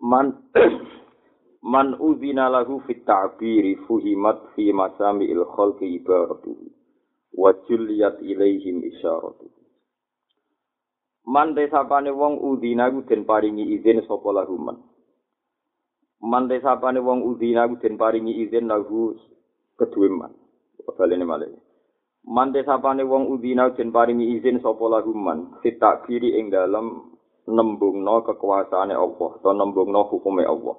Man man udzina lahu fit ta'biri fuhimat fi masami'il khalqi ibaratuhu wa julliyat ilaihim isyaratuhu. Man desapane wong udzina ku den paringi izin sapa lahu man. Man desapane wong udzina ku den paringi izin lahu kedue man. Balene malih. Man desapane wong udzina den paringi izin sapa lahu man fit ta'biri ing dalem nembungno kekuasaane Allah atau nembungno hukume Allah.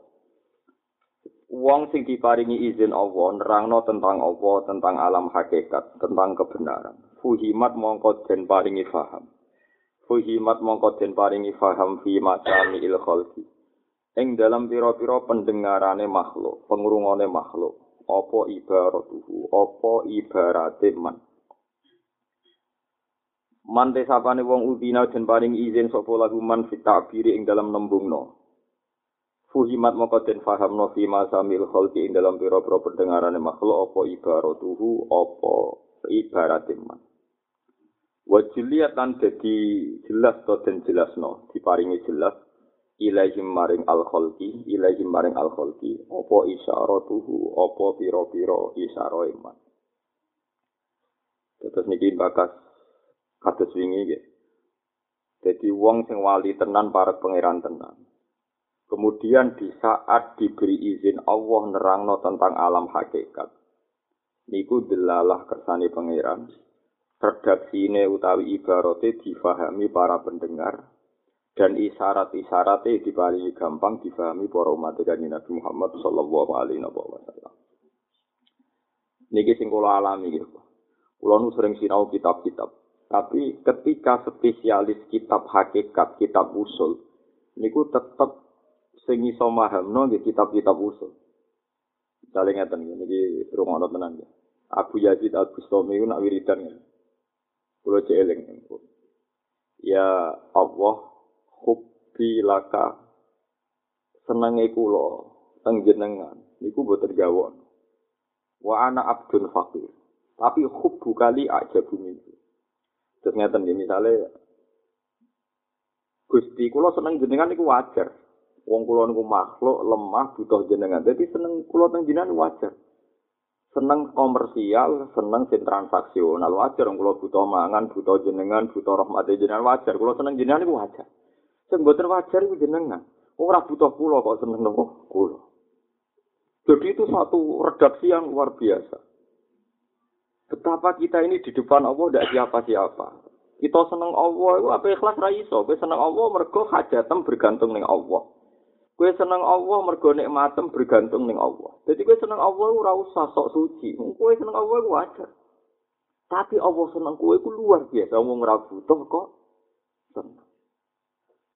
Wong sing diparingi izin Allah nerangno tentang Allah, tentang alam hakikat, tentang kebenaran. Fuhimat mongko den paringi faham. Fuhimat mongko den paringi faham fi masami il khalqi. Ing dalam pira-pira pendengarane makhluk, pengurungane makhluk, apa ibaratuhu, apa ibarate man. Mante sapane wong udina den paring izin sapa lagu man fit ing dalam nembungno. Fuhimat maka den fahamno fi masamil khalqi ing dalam pira-pira pendengarane makhluk apa ibaratuhu apa ibarat man. Wa jiliyat dadi jelas to den jelasno diparingi jelas ilaihim maring al khalqi ilaihim maring al khalqi apa isyaratuhu apa pira-pira isyara iman. Terus niki bakas kados wingi nggih. Jadi wong sing wali tenan para pangeran tenan. Kemudian di saat diberi izin Allah nerangno tentang alam hakikat. Niku delalah kersane pangeran. Redaksine utawi ibarate difahami para pendengar dan isyarat-isyaratnya diparingi gampang difahami para umat kanjeng Nabi Muhammad sallallahu alaihi wasallam. Niki sing kula alami gitu. Kula nu sering sinau kitab-kitab. Tapi ketika spesialis kitab hakikat, kitab usul, niku tetep sing iso mahamno nggih kitab-kitab usul. Misalnya ngeten niki rumono tenan ya. Abu Yazid Al Bustami nak wiridan. Kulo celing. Ya Allah, hubbi laka senenge kula teng jenengan niku boten gawon. Wa ana abdun fakir. Tapi hubbu kali ajabu minhu. Terus ngeten nggih misale Gusti kula seneng jenengan niku wajar. Wong kula niku makhluk lemah butuh jenengan. Jadi seneng kula teng jenengan wajar. Seneng komersial, seneng sing transaksional wajar wong kula butuh mangan, butuh jenengan, butuh rahmat jenengan wajar. Kula seneng jenengan niku wajar. Sing mboten wajar iku jenengan. Ora butuh kula kok seneng nopo kula. Jadi itu satu redaksi yang luar biasa. Betapa kita ini di depan Allah tidak siapa-siapa. Kita seneng Allah, itu apa ikhlas ra iso. Kowe seneng Allah mergo hajatem bergantung ning Allah. Kowe seneng Allah mergo nikmatem bergantung ning Allah. Jadi kowe seneng Allah ora usah sok suci. Kowe seneng Allah iku wajar. Tapi Allah seneng kowe iku luar biasa. Wong ora butuh kok seneng.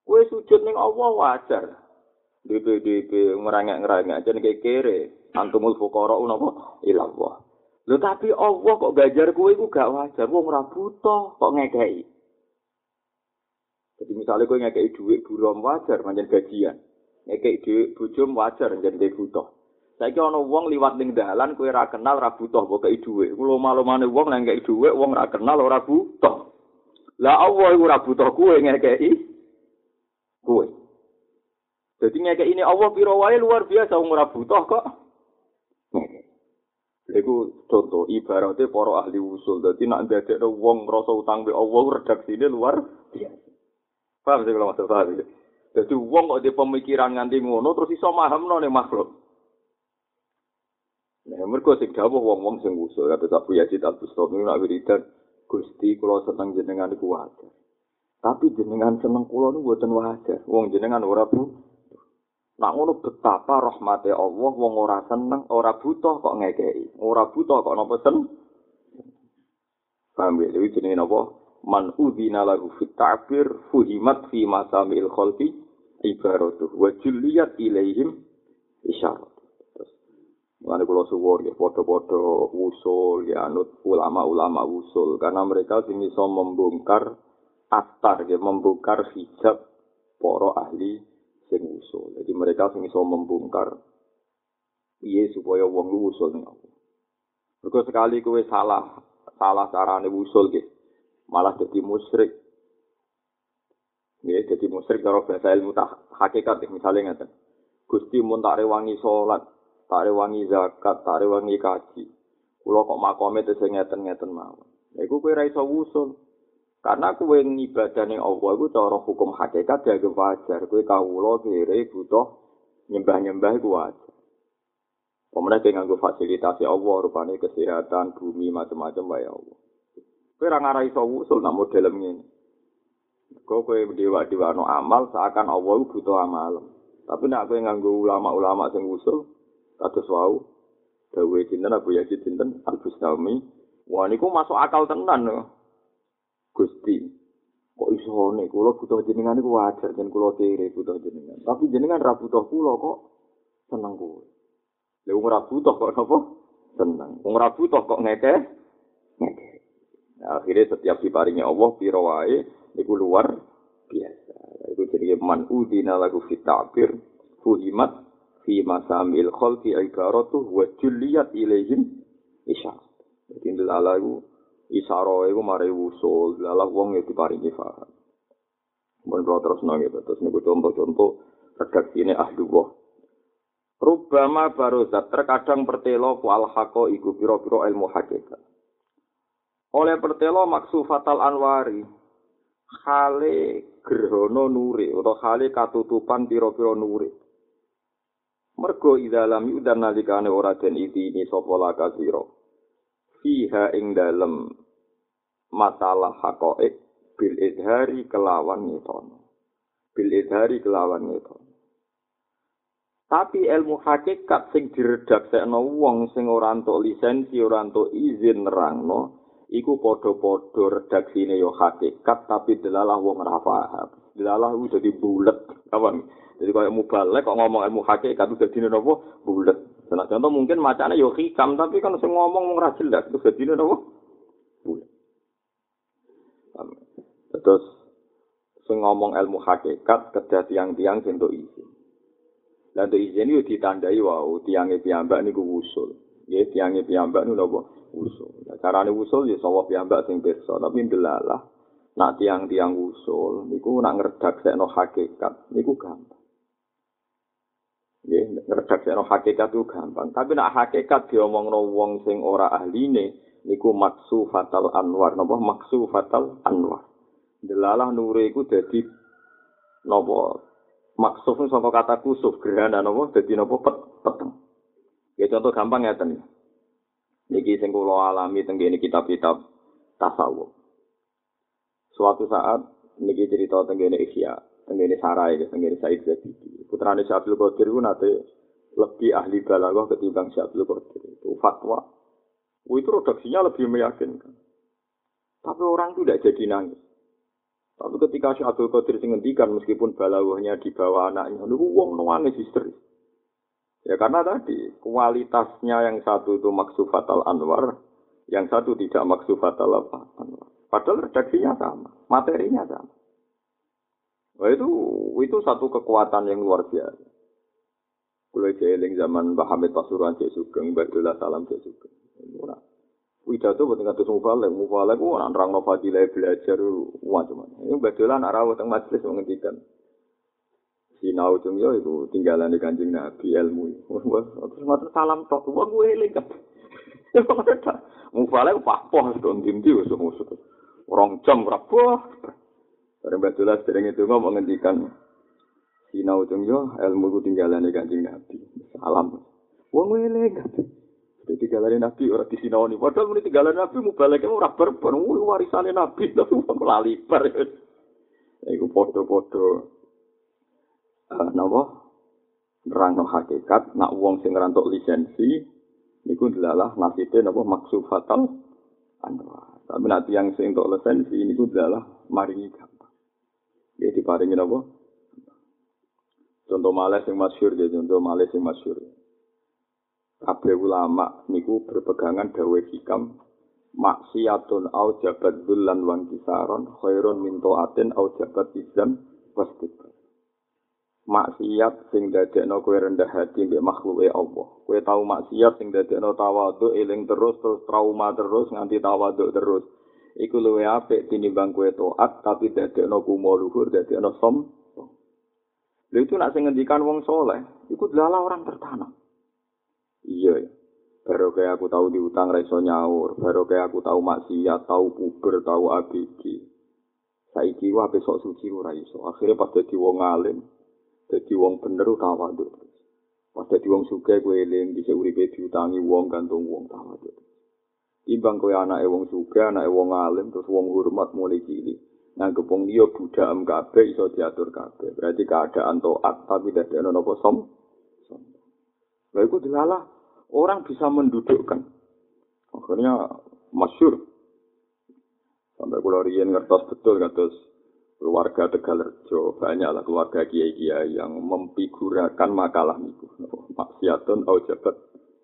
Sujud ning Allah wajar. DPDP ngerangek-ngerangek jan kere. Antumul fuqara napa ilallah. Lho tapi Allah kok gajar kowe iku gak wajar, wong ora butuh kok ngekeki. Jadi misalnya kowe ngekeki dhuwit burom wajar pancen gajian. Ngekeki dhuwit bojom wajar pancen dhek butuh. Saiki ana wong liwat ning dalan kowe ora kenal ora butuh kok kei dhuwit. Kulo malumane wong nang ngekeki dhuwit wong ora kenal ora butuh. Lah Allah iku ora butuh kowe ngekeki kowe. Jadi ngekeki ini Allah piro wae luar biasa wong ora butuh kok. Iku contoh ibaratnya para ahli usul. Jadi nak ada wong rasa utang be Allah redaksi ini luar biasa. Paham sih kalau maksud paham ini. Jadi wong kok di pemikiran nganti ngono terus iso maham nih makhluk. Nah, mereka sing dawuh wong-wong sing usul kata Abu Yazid Al Bustami nak wiridan Gusti kula seneng jenengan wajar. Tapi jenengan seneng kula niku mboten wajar. Wong jenengan ora bu Nak ngono betapa rahmate Allah wong ora seneng, ora butuh kok ngekeki. Ora butuh kok napa. Paham ya? Iki jenenge napa? Man udzina lahu fit ta'bir fuhimat fi masamil khalqi ibaratuh wa juliyat ilaihim isyarat. Mulane kula suwun ya padha-padha usul ya anut ulama-ulama usul karena mereka sing iso membongkar astar ya membongkar hijab para ahli sing usul. Jadi mereka sing iso membongkar piye supaya wong lu usul ning Allah. Mergo sekali kowe salah salah carane usul ge malah jadi musyrik. Ya, jadi musyrik karo bahasa ilmu tak hakikat misalnya ngeten. Gusti mun tak rewangi salat, tak rewangi zakat, tak rewangi kaji. Kula kok makome tese ngeten-ngeten mawon. Iku kowe ra iso usul. Karena kowe ngibadah ning Allah iku cara hukum hakikat ya wajar. Kowe kawula kire butuh nyembah-nyembah iku wajar. Pemerintah dengan nganggo fasilitasi Allah, rupanya kesehatan, bumi, macam-macam, wae Allah. Kowe ora ngarai iso usul nak model ngene. Kau kowe dewa-dewa no amal seakan Allah iku butuh amal. Tapi nak kowe nganggo ulama-ulama sing usul, kados wau dawe dinten Abu Yazid dinten Al-Bustami, wah niku masuk akal tenan lho. Gusti, kok iso nek kula butuh jenengan iku wajar jen kula kere butuh jenengan. Tapi jenengan ra butuh kula kok seneng kowe. Lha wong ora butuh kok napa? Seneng. Wong ora butuh kok ngeke? Nah, akhirnya setiap diparingi Allah piro wae iku luar biasa. Iku jenenge man udina lagu fit ta'bir fuhimat fi masamil khalqi ibaratu wa julliyat ilaihim isya. Jadi ndelalah iku isaro iku mari usul, ndelalah wong ya diparingi faham. Mun kula terus nang gitu, terus niku contoh-contoh redaksine ahdullah. Rubama barozat terkadang pertelo ku al haqo iku pira-pira ilmu hakikat. Oleh pertelo maksu fatal anwari hale gerhana nuri utawa hale katutupan pira-pira nuri. Mergo idalam yudan nalikane ora den ini sapa laka sira. Fiha ing dalem masalah hakoik bil idhari kelawan ngetono. Bil idhari kelawan ngetono. Tapi ilmu hakikat sing diredaksekno wong sing ora entuk lisensi, ora entuk izin nerangno, iku padha-padha redaksine yo hakikat tapi delalah wong ora paham. Delalah udah dadi bulet, kawan. Jadi kalau mubalek kok ngomong ilmu hakikat itu jadi nopo bulet. Nah, contoh mungkin macamnya yo hikam tapi kan sing ngomong ora jelas itu jadi nopo bulet. Terus sing ngomong ilmu hakikat kedah tiang-tiang sing izin. Lan izin yo ditandai wau tiange piyambak niku usul. Ya tiange piyambak niku napa usul. Nah, carane usul ya sawah piyambak sing pirsa, tapi ndelalah nak tiang-tiang usul niku nak ngredaksekno hakikat niku gampang. Ya, ngredaksekno hakikat itu gampang, tapi nak hakikat diomongno wong sing ora ahline niku maksu fatal anwar, napa maksu fatal anwar. Delalah nure iku dadi napa maksuf saka kata kusuf gerhana napa dadi napa pet peteng. Ya contoh gampang ngeten. Niki sing kula alami teng kitab-kitab tasawuf. Suatu saat niki cerita teng kene Ihya, teng Sarai, teng kene Said Zabidi. Putrane Syabdul Qadir ku nate lebih ahli balaghah ketimbang Syabdul Qadir. Itu fatwa. Itu redaksinya lebih meyakinkan. Tapi orang itu tidak jadi nangis. Tapi ketika Syekh Abdul Qadir ngendikan meskipun balawahnya di bawah anaknya, lu wong nangis histeris. Ya karena tadi kualitasnya yang satu itu maksufatal anwar, yang satu tidak maksufatal apa anwar. Padahal redaksinya sama, materinya sama. Wah itu itu satu kekuatan yang luar biasa. Kulo jeling zaman Mbah Hamid Pasuruan Cek Sugeng, Badullah Salam Cek Sugeng. Widato buat ngatus mufalek, mufalek ku orang orang novadilah belajar macam-macam. Ini betulan nak rawat majelis menghentikan. Sinau cung yo itu tinggalan di kanjeng Nabi ilmu. Terus matur salam tok, wong gue eling kan. Mufalek papoh don dinti wis musuh. Orang jam rapoh. Bareng betulan sering itu ngomong menghentikan. Sinau cung yo ilmu ku tinggalan di kanjeng Nabi. Salam. Wong gue eling kan. Jadi tinggalan Nabi orang di sinau ini. Padahal ini tinggalan Nabi mau balik mau rapper pun warisannya Nabi tapi mau laliper. Iku foto-foto. Uh, Napa? Nerang hakikat. Nak uang sing ngerantuk lisensi. Niku adalah nasibnya napa maksud fatal. Tapi nanti yang sing untuk lisensi niku adalah maringi gampang. Jadi paringi napa? Contoh malih sing masyhur ya, contoh malih sing masyhur. Kabeh ulama niku berpegangan dawe hikam maksiatun au jabat dulan wan kisaron khairun min taatin au jabat izam wastikbar. Maksiat sing dadekno kowe rendah hati mbek makhluke Allah. Kowe tau maksiat sing dadekno tawadhu eling terus terus trauma terus nganti tawadhu terus. Iku luwe apik tinimbang kowe taat tapi dadekno kumo luhur dadekno som. Lha itu nak sing ngendikan wong soleh, iku adalah orang tertanam. Iya, ya. baru kayak aku tahu diutang reso nyaur, baru kayak aku tahu maksiat, tahu puber, tahu ABG. Saiki wae besok suci ora iso. Akhire pas dadi wong alim, dadi wong bener tawadhu. Pas dadi wong sugih kowe eling dhisik uripe diutangi wong gantung wong tawadhu. Timbang kowe anake wong sugih, anake wong alim terus wong hormat mulai cilik. nganggep wong liya budham kabeh iso diatur kabeh. Berarti keadaan taat tapi dadi ana napa som. Lha iku dilalah orang bisa mendudukkan. Akhirnya masyur. Sampai kula riyen ngertos betul ngertos keluarga Tegalerjo, banyaklah keluarga kiai-kiai yang memfigurakan makalah niku. Maksiatun au jabat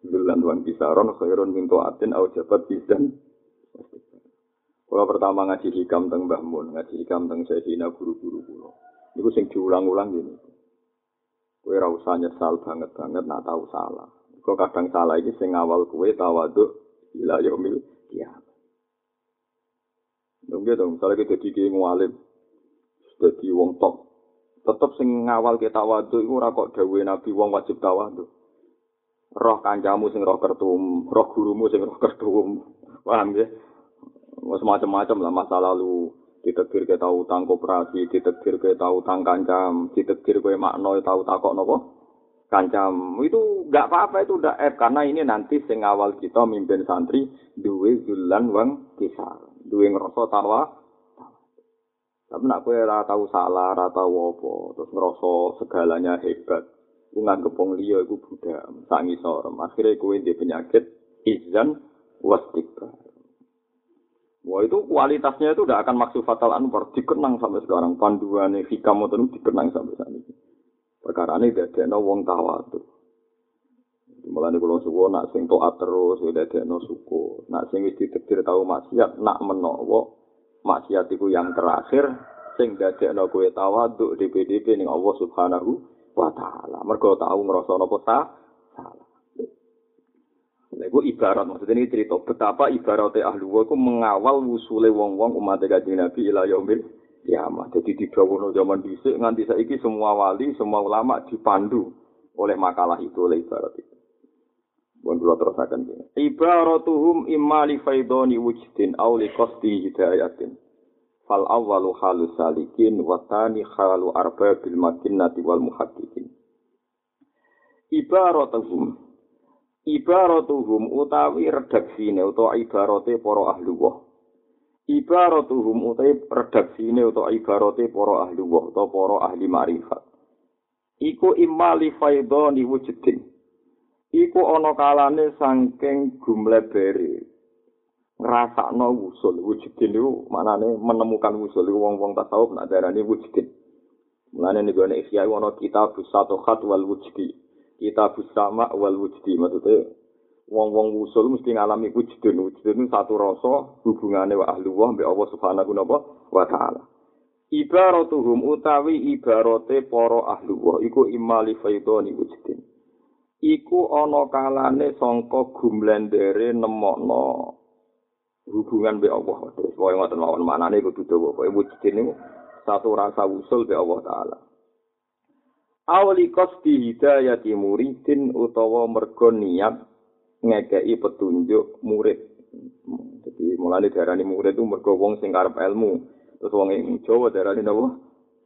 bulan wan kisaron khairun min atin au jabat bizan. Kalau pertama ngaji hikam teng Mbah Mun, ngaji hikam teng Sayyidina guru-guru kula. Niku sing diulang-ulang gini. Kowe ora usah nyesal banget-banget nak tahu salah. Kok kadang salah iki sing awal kowe tawaduk ila yaumil kiamat. Dong gitu, misalnya kita jadi ngalim, jadi wong top, tetep sing ngawal kita tawaduk iku ora kok dawuhe Nabi wong wajib tawaduk. Roh kancamu sing roh kertum, roh gurumu sing roh kertum. Paham ya? macam-macam lah masa lalu ditetir ke tahu utang koperasi, ditetir ke tahu utang kancam, ditetir ke makno tahu takok nopo kancam. Itu nggak apa-apa itu udah F karena ini nanti sing awal kita mimpin santri duwe zulan wang kisar, duwe ngerasa tawa. Tapi nak kue rata salah, tahu apa, terus ngerasa segalanya hebat. Ku nganggep wong liya iku budak, sangi sorem. Akhirnya kue dia penyakit izan wastikbar. Wah itu kualitasnya itu tidak akan maksud fatal anwar dikenang sampai sekarang panduan hikam itu dikenang sampai saat ini. Perkara ini ada wong. Mulai nih kalau suku nak sing toat terus udah ada no suku. Nak sing wis ditektir tahu maksiat nak menowo maksiat itu yang terakhir sing no kue tawadu di PDP ning Allah Subhanahu wa taala. Mergo tahu ngrasa napa salah. Iku ibarat maksudnya ini cerita betapa ibaratnya ahli wa mengawal wusule wong-wong umat kanjeng Nabi ila yaumil kiamat. Jadi di dawono zaman dhisik nganti saiki semua wali, semua ulama dipandu oleh makalah itu oleh ibarat itu. Bukan dulu terus akan ini. Ibaratuhum imma li faidoni wujdin aw li qasdi hidayatin. Fal awwalu halu salikin wa tani halu arbabil makinnati wal muhaddiqin. Ibaratuhum ibaratuhum utawi redaksine utawa ibarate para ahli wah. Ibaratuhum utawi redaksine utawa ibarate para ahli wah utawa para ahli makrifat. Iku imali faidoni wujudin. Iku ana kalane saking gumlebere. Ngrasakno usul wujudin niku manane menemukan usul wong-wong tasawuf nak darani wujudin. Mulane niku ana ikhya ana kitab satu khat wal wujudi kita sama wal wujdi maksudnya wong-wong usul mesti ngalami wujudun wujudun satu rasa hubungannya wa ahli wa mbak Allah subhanahu wa ta'ala. Ibaratuhum utawi ibarate para ahli wa iku imali faidoni wujudin iku ana kalane sangka gumlendere nemokno hubungan mbek Allah. Terus wae ngoten mawon manane kudu dawa. Pokoke wujudin satu rasa usul mbek Allah taala awli kosti hidayati muridin utawa mergo niat ngekei petunjuk murid. Jadi mulai darani murid itu mergo wong sing karep ilmu. Terus wong ing Jawa darani napa?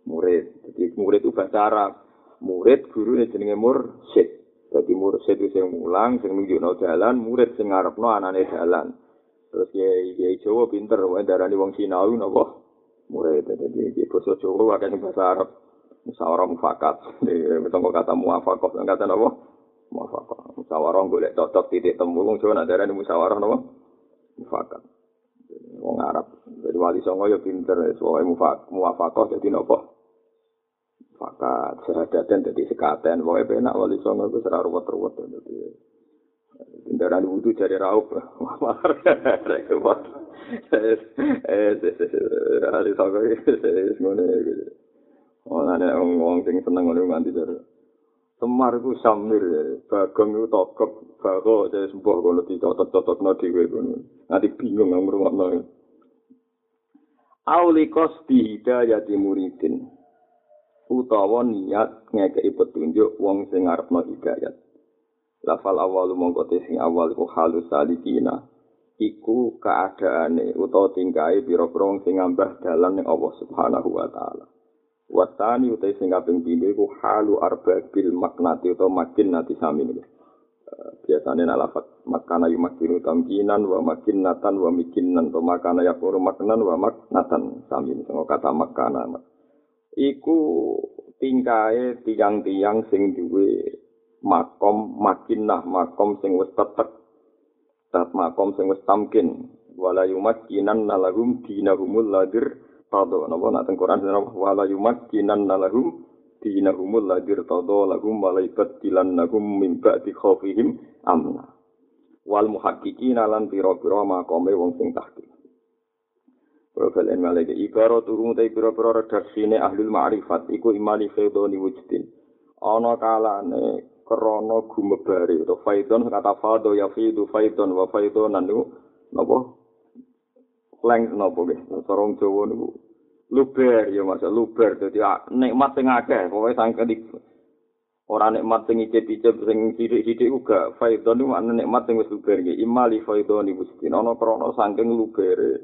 Murid. Jadi murid itu bahasa Arab. Murid guru jenenge mursyid. Jadi mursyid itu sing mulang, sing nunjukno dalan, murid sing ngarepno anane dalan. Terus ya ya Jawa pinter, wae darani wong Sinawi napa? Murid. Jadi di basa Jawa akeh bahasa Arab. Musyawarah mufakat. Kok kata muafakat, kata apa? Muafakat. Musyawarah golek cocok titik temu wong Jawa nak darani musyawarah napa? Mufakat. Wong Arab. Jadi wali songo ya pinter, soalnya mufakat, muafakat jadi napa? Fakat sehadatan jadi sekaten, pokoknya benak wali songo itu serah ruwet-ruwet. Kendaraan wudhu jadi raup. Repot. Eh, eh, eh, wali ngono gitu. Oh, ada ngomong sing seneng ngono nganti jare. Semar iku samir ya, bagong iku tokep, bago jadi sembuh kono dicotot-cototno dhewe kono. Nanti bingung nang ngrungokno. Aulikos dihidayati muridin. Utawa niat ngekei petunjuk wong sing ngarepno hidayat. Lafal awalu mongko sing awal iku halus salikina. Iku keadaane utawa tingkahe pira-pira wong sing ngambah dalan ning Allah Subhanahu wa taala. Watani utai sing kaping pindho iku halu arbabil maknati utawa makin nati sami niku. biasanya nak lafat makana yu makinu tamkinan wa makinatan wa mikinan to makana yakuru maknan wa maknatan sami sama kata makana iku tingkae tiang-tiang sing duwe makom makinah makom sing wis tetek tat makom sing wis tamkin. Wala yumakkinan nalahum dinahumul ladir tado napa nak teng Quran wala yumakkinan nalahum dinahumul ladir todo lagum malaikat dilan nagum mimba di khofihim amna. Wal muhakkiki nalan piro piro makome wong sing tahki Profil en malaikat ibaro turung te piro piro redaksine ahlul ma'rifat iku imani feudoni wujudin ana kalane krana gumebare utawa faidon kata fado ya fidu faidon wa faidonan niku napa leng napa nggih sorong Jawa niku. Luber ya mas. Luber dadi nikmat sing akeh. Pokoke sangke di ora nikmat sing icip-icip sing sithik-sithik uga faidon iku ana nikmat sing wis luber iki imali faidon iku mesti ana krana saking lubere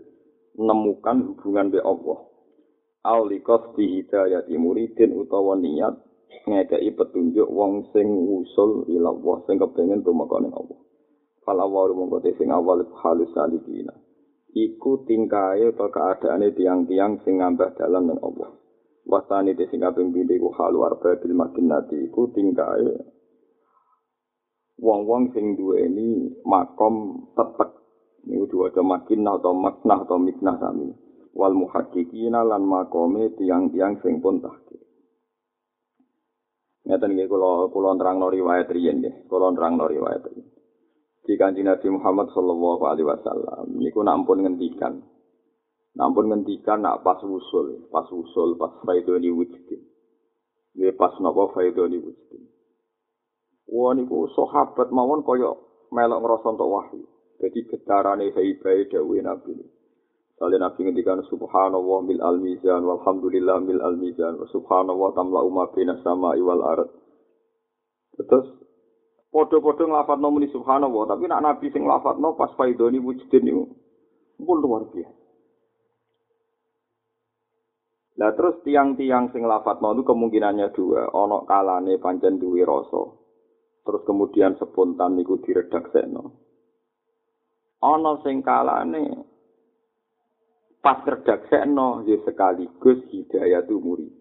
nemukan hubungan be Allah. Aulikos di hidayati muridin utawa niat ngekei petunjuk wong sing usul ila Allah sing kepengin tumeka ning Allah fal awal mongko sing awal halus salikina iku tingkae atau keadaane tiang-tiang sing ngambah dalan nang Allah. Wasani te sing kaping pindho iku halu arba bil makinati iku tingkae wong-wong sing duweni makom tetek niku diwaca makinah atau maknah atau miknah sami. Wal muhaqqiqina lan makome tiang-tiang sing pun tahqiq. Ngeten nggih kula kula nerangno riwayat riyen nggih, kula nerangno riwayat riyen. Di kanji Nabi Muhammad Sallallahu Alaihi Wasallam. Niku nampun ngendikan, nampun ngendikan nak pas usul, pas usul, pas faidoni wujudin. Dia pas nopo faidoni wujudin. Wah niku sahabat mawon koyo melok ngerasa untuk wahyu. Jadi getarane haibai dawe Nabi. Salih Nabi ngendikan subhanallah mil al mizan walhamdulillah mil al mizan subhanallah tamla umma sama iwal arat. Terus Podo-podo ngelafat no muni subhanallah, tapi nak nabi sing ngelafat no pas faidoni wujudin itu, pun luar biasa. Nah terus tiang-tiang sing ngelafat no itu kemungkinannya dua, onok kalane pancen duwe rasa, terus kemudian spontan niku diredak seno. Ono sing kalane pas redak seno, ya sekaligus hidayah tu murid.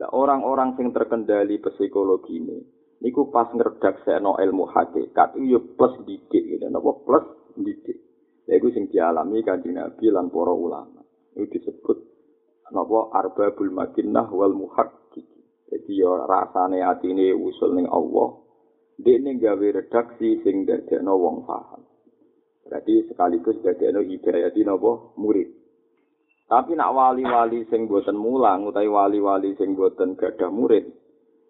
Nah orang-orang sing terkendali psikologi ini, niku pas ngerdak seno ilmu hakikat itu ya plus didik gitu napa plus didik. Lha iku sing dialami kanjeng Nabi lan para ulama. Itu disebut napa arbabul makinnah wal muhaqqiq. Jadi ya rasane atine usul ning Allah. Dene gawe redaksi sing dadekno wong paham. Berarti sekaligus dadekno di napa murid. Tapi nak wali-wali sing boten mulang utawi wali-wali sing boten gadah murid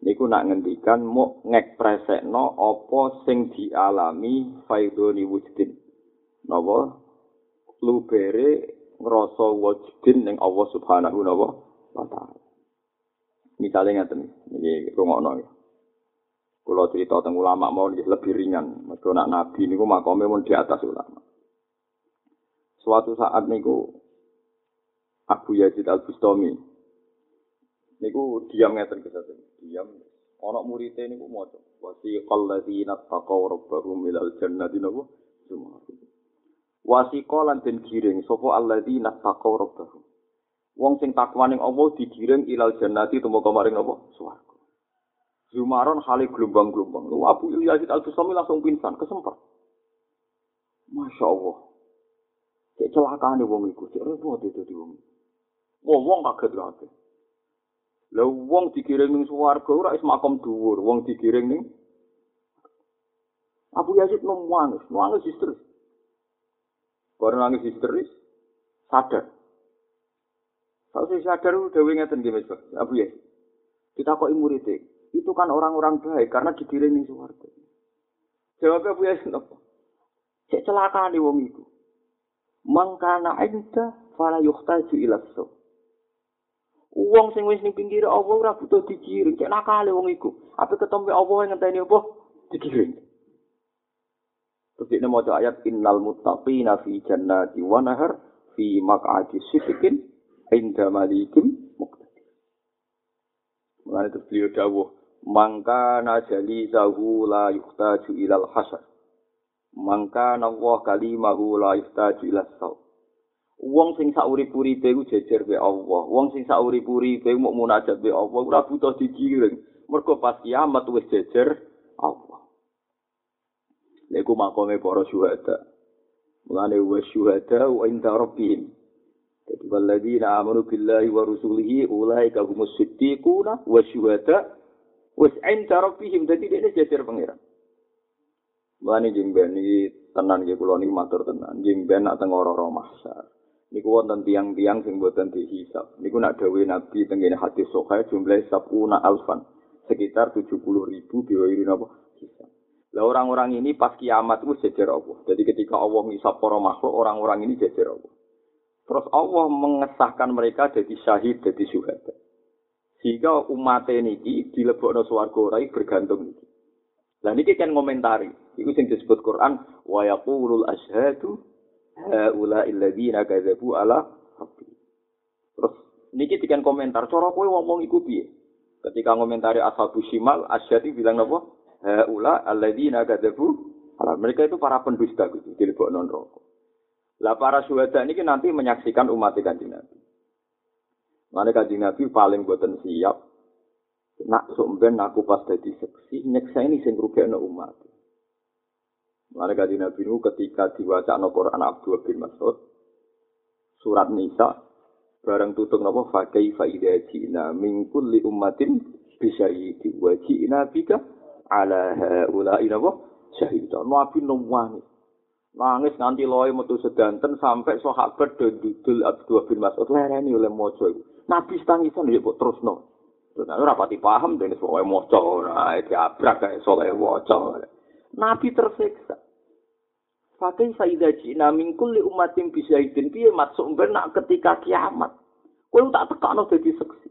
niku nak ngendikan mau ngekspresekno apa sing dialami faidoni wujudin napa? Lubere ngrasa wujudin ning Allah Subhanahu wa taala. Misale ngaten iki rungokno ya kula cerita teng ulama mau lebih ringan. Mergo nak nabi niku makome mun di atas ulama. Suatu saat niku Abu Yazid Al-Bustami niku diam ngeten kesatuan diam ana murite niku maca wasiqal ladzina taqaw rabbahum ilal jannati napa semua wasiqa lan den giring sapa alladzina taqaw rabbahum wong sing takwa ning Allah digiring ilal jannati tumeka maring napa swarga Zumaron hale gelombang-gelombang. Lu Abu Yazid Al-Bustami langsung pingsan, kesempat. Masya Allah. Cek celakaane wong iku, cek repot itu di wong. Wong wong kaget kaget. Lah wong digiring ning swarga ora is makom dhuwur, wong digiring ning Abu Yazid nangis, nangis histeris. Bareng nangis histeris, sadar. Kalau saya sadar udah ngeten nggih Mas Abu Yazid. Kita kok muridé, itu kan orang-orang baik karena digiring ning swarga. Jawab Abu Yazid apa? Cek celaka nih wong itu. Mangkana inda fala yuhtaju ila so. Wong sing wis ning pinggir Allah ora butuh digiring. Cek nakale wong iku. Apa ketemu Allah ngenteni apa? Digiring. Terus ini mau ayat innal muttaqina fi jannati wa nahar fi maq'adi sidqin inda malikim muqtadir. Mulane terus beliau dawuh, "Mangka najali zahu la yuhtaju ilal hasar." Mangka Allah kalimahu la yuhtaju ilal saw. Wong sing saurip-uripe iku jejer be Allah. Wong sing saurip-uripe mau munajat be Allah ora butuh digiring. Mergo pas kiamat wis jejer Allah. Iku makome para syuhada. Mulane wa syuhada wa inda rabbihim. Jadi walladzina amanu billahi wa rusulihi ulaika humus siddiquna wa syuhada wa inda rabbihim. Jadi ini jajar pangeran. Mulane jemben iki tenan nggih kula niki matur tenan. Jemben nak teng ora-ora mahsyar. Niku wonten tiang-tiang sing boten dihisab. Niku nak dawuh Nabi tengene hadis sahih jumlah sabuna alfan. Sekitar 70 ribu biwiri napa hisab. Lah orang-orang ini pas kiamat itu jejer Allah. Jadi ketika Allah ngisap para makhluk, orang-orang ini jejer Allah. Terus Allah mengesahkan mereka jadi syahid, jadi syuhada. Sehingga umat ini dilebokno swarga ora bergantung iki. Lah niki kan ngomentari. Iku sing disebut Quran wa yaqulul ashhadu haula alladziina kadzabu ala rabbi. Terus niki dikan komentar, cara kowe ngomong iku piye? Ketika ngomentari ashabu shimal, asyhadu bilang napa? haula alladzina kadzabu ala mereka itu para pendusta gitu dilebokno neraka. Lah para syuhada ini nanti menyaksikan umat kanjeng Nabi. Mana kanjeng Nabi paling boten siap nak sumben aku pas dadi seksi nyeksa ini sing rugekno umat. Mana kanjeng Nabi itu ketika diwaca no Quran Abdul bin Mas'ud surat Nisa bareng tutup napa fa kaifa idza ji'na min kulli ummatin syahidi wa ji'na bika ala haula inapa syahidan nabi nangis nangis nganti loe metu sedanten sampai sahabat do dudul Abdullah bin Mas'ud lereni oleh iku nabi tangisan ya kok terusno Nah, ora pati paham dene pokoke maca ora diabrak kae soleh waca. Nabi tersiksa. Fakai saida jina min kulli umatin bisa idin piye maksud nak ketika kiamat. Kowe tak tekakno dadi seksi.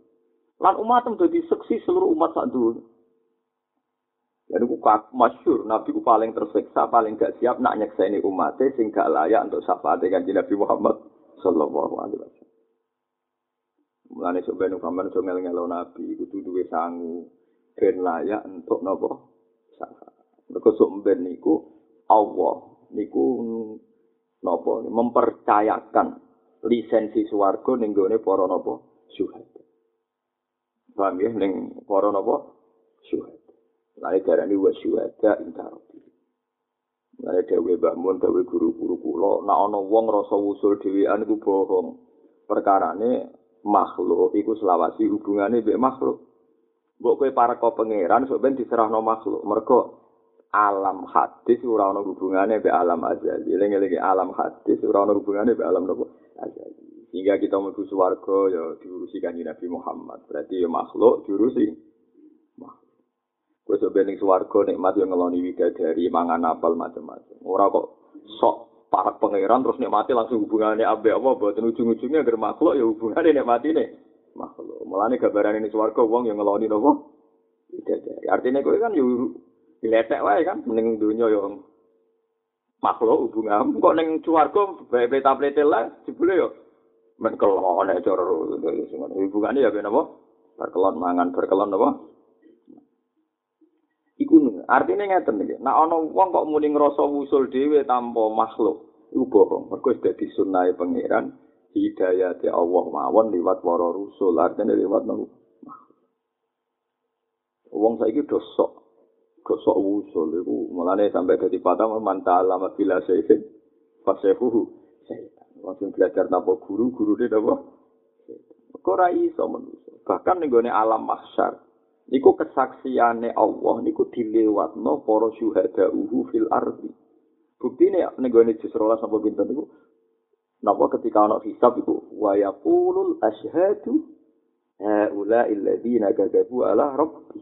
Lan umat dadi seksi seluruh umat sak dunia. Jadi ku masyur, Nabi ku paling tersiksa, paling gak siap nak nyekseni umatnya sing gak layak untuk syafaat dengan Nabi Muhammad sallallahu alaihi wasallam. Mulane sok ben sampean sok ngel-ngelo Nabi kudu duwe sangu ben layak untuk napa syafaat. Mergo ben niku Allah niku napa mempercayakan lisensi swarga ning gone para napa syuhada. Paham ya ning para napa syuhada. Lae garani wa syuhada intarobi. Lae dewe Mbah Mun dewe guru-guru kula nek ana wong rasa wusul dhewean iku bohong. Perkarane makhluk iku selawasi hubungane mbek makhluk. Mbok kowe para pangeran sok ben diserahno makhluk. Mergo alam hadis ora ono hubungane be alam azali. Eling-eling alam hadis ora ono hubungane be alam nopo azali. Sehingga kita mlebu swarga ya diurusi kanjeng Nabi Muhammad. Berarti ya makhluk diurusi makhluk. Sok bening swarga nikmat yo ngeloni widadari mangan apel macam-macam. Ora kok sok para pangeran terus nikmati langsung hubungannya abe apa boten ujung-ujungnya agar makhluk ya hubungannya nikmati nih makhluk. Mulane gambaran ini swarga wong yang ngeloni nopo widadari. Artinya kowe kan yo diletek wae kan ning dunya yo makhluk hubungan. Kok ning swarga bae-bae tablete lah jebule yo men kelon ae cara hubungane ya ben apa? Berkelon mangan berkelon apa? Iku artinya ngeten iki. Nek ana wong kok muni ngrasa wusul dhewe tanpa makhluk, iku bohong. Mergo wis dadi sunnahe pangeran hidayah Allah mawon liwat para rusul, artinya liwat nang Wong saiki do sok gosok wusul iku mulane sampai dadi patah mantala mabila sayyid fasehuhu Wong sing belajar tanpa guru, guru dia apa? Kok ora iso manusa. Bahkan ning gone alam mahsyar niku kesaksiane Allah niku dilewatno para syuhada uhu fil ardi. Buktine ning gone jus 12 sampai pinten niku napa ketika ana hisab iku wa yaqulul asyhadu haula alladziina kadzabu ala rabbi.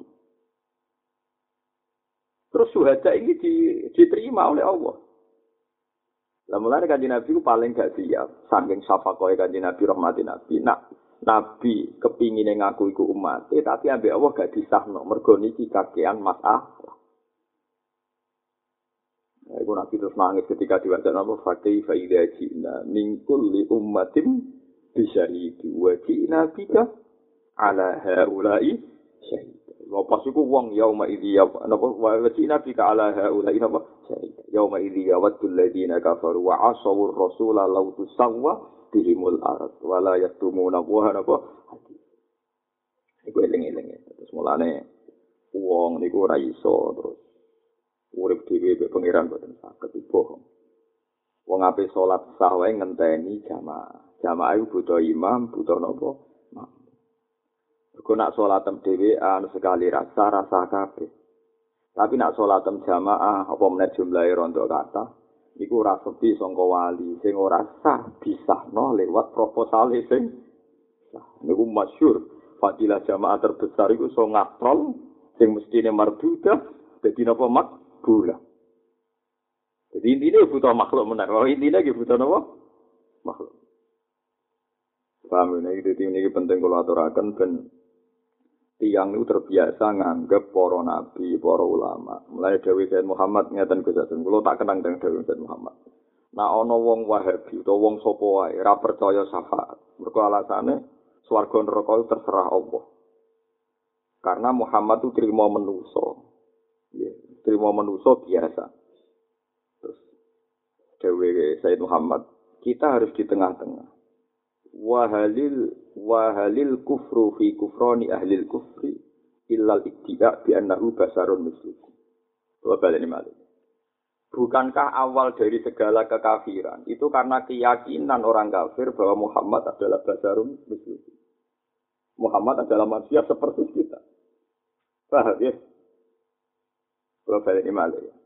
Terus syuhada ini diterima oleh Allah. Lah mulane kanjeng Nabi ku paling gak siap saking syafakoe kanjeng Nabi rahmatin Nabi. Nak Nabi kepingin ngaku iku umat, eh, tapi ambek Allah gak disahno, mergo niki kakean masalah. Nah, iku Nabi terus nangis ketika diwaca nama fakih faida jina mingkul li ummatim bisyahidi wa jina bika ala haulai syahid. Lepas iku wong yauma idhi ya napa? Wa jina bika ala haulai napa? Syahid. Yauma idhi ya wadul ladina kafaru wa asawur rasula law tusawwa bihimul arad wala yaktumuna wa napa? Iku eling-eling terus mulane wong niku ora iso terus. Urip dhewe be pangeran boten saged bohong. Wong ape salat sah wae ngenteni jamaah. Jamaah iku butuh imam butuh napa Kau nak sholatem dewi anu sekali rasa rasa kabeh. Tapi nak sholatem jamaah apa menit jumlahe rontok kata, iku ora sepi sangka wali sing ora sah disahno lewat proposal sing sah. Niku masyhur fadilah jamaah terbesar iku so ngatrol sing mestine marduda dadi napa? Makbula jadi intinya butuh makhluk benar kalau intinya gitu butuh napa? Makhluk. Paham ini jadi ini penting kalau aturakan ben tiang itu terbiasa nganggep para nabi, para ulama. Mulai Dewi Sayyid Muhammad ngeten Gus Hasan, tak kenang dengan Dewi Sayyid Muhammad. Nah ana wong Wahabi utawa wong sapa ora percaya syafaat. Mergo alasane swarga neraka itu terserah Allah. Karena Muhammad itu terima menuso. Ya, terima menuso biasa. Terus Dewi Sayyid Muhammad, kita harus di tengah-tengah. Wahalil wahalil kufru fi kufroni ahlil kufri illal iddia bi annahu basarun mislukum. Coba ini. Bukankah awal dari segala kekafiran itu karena keyakinan orang kafir bahwa Muhammad adalah basarun mislukum. Muhammad adalah manusia seperti kita. Paham ya? Coba balik ini malah ya.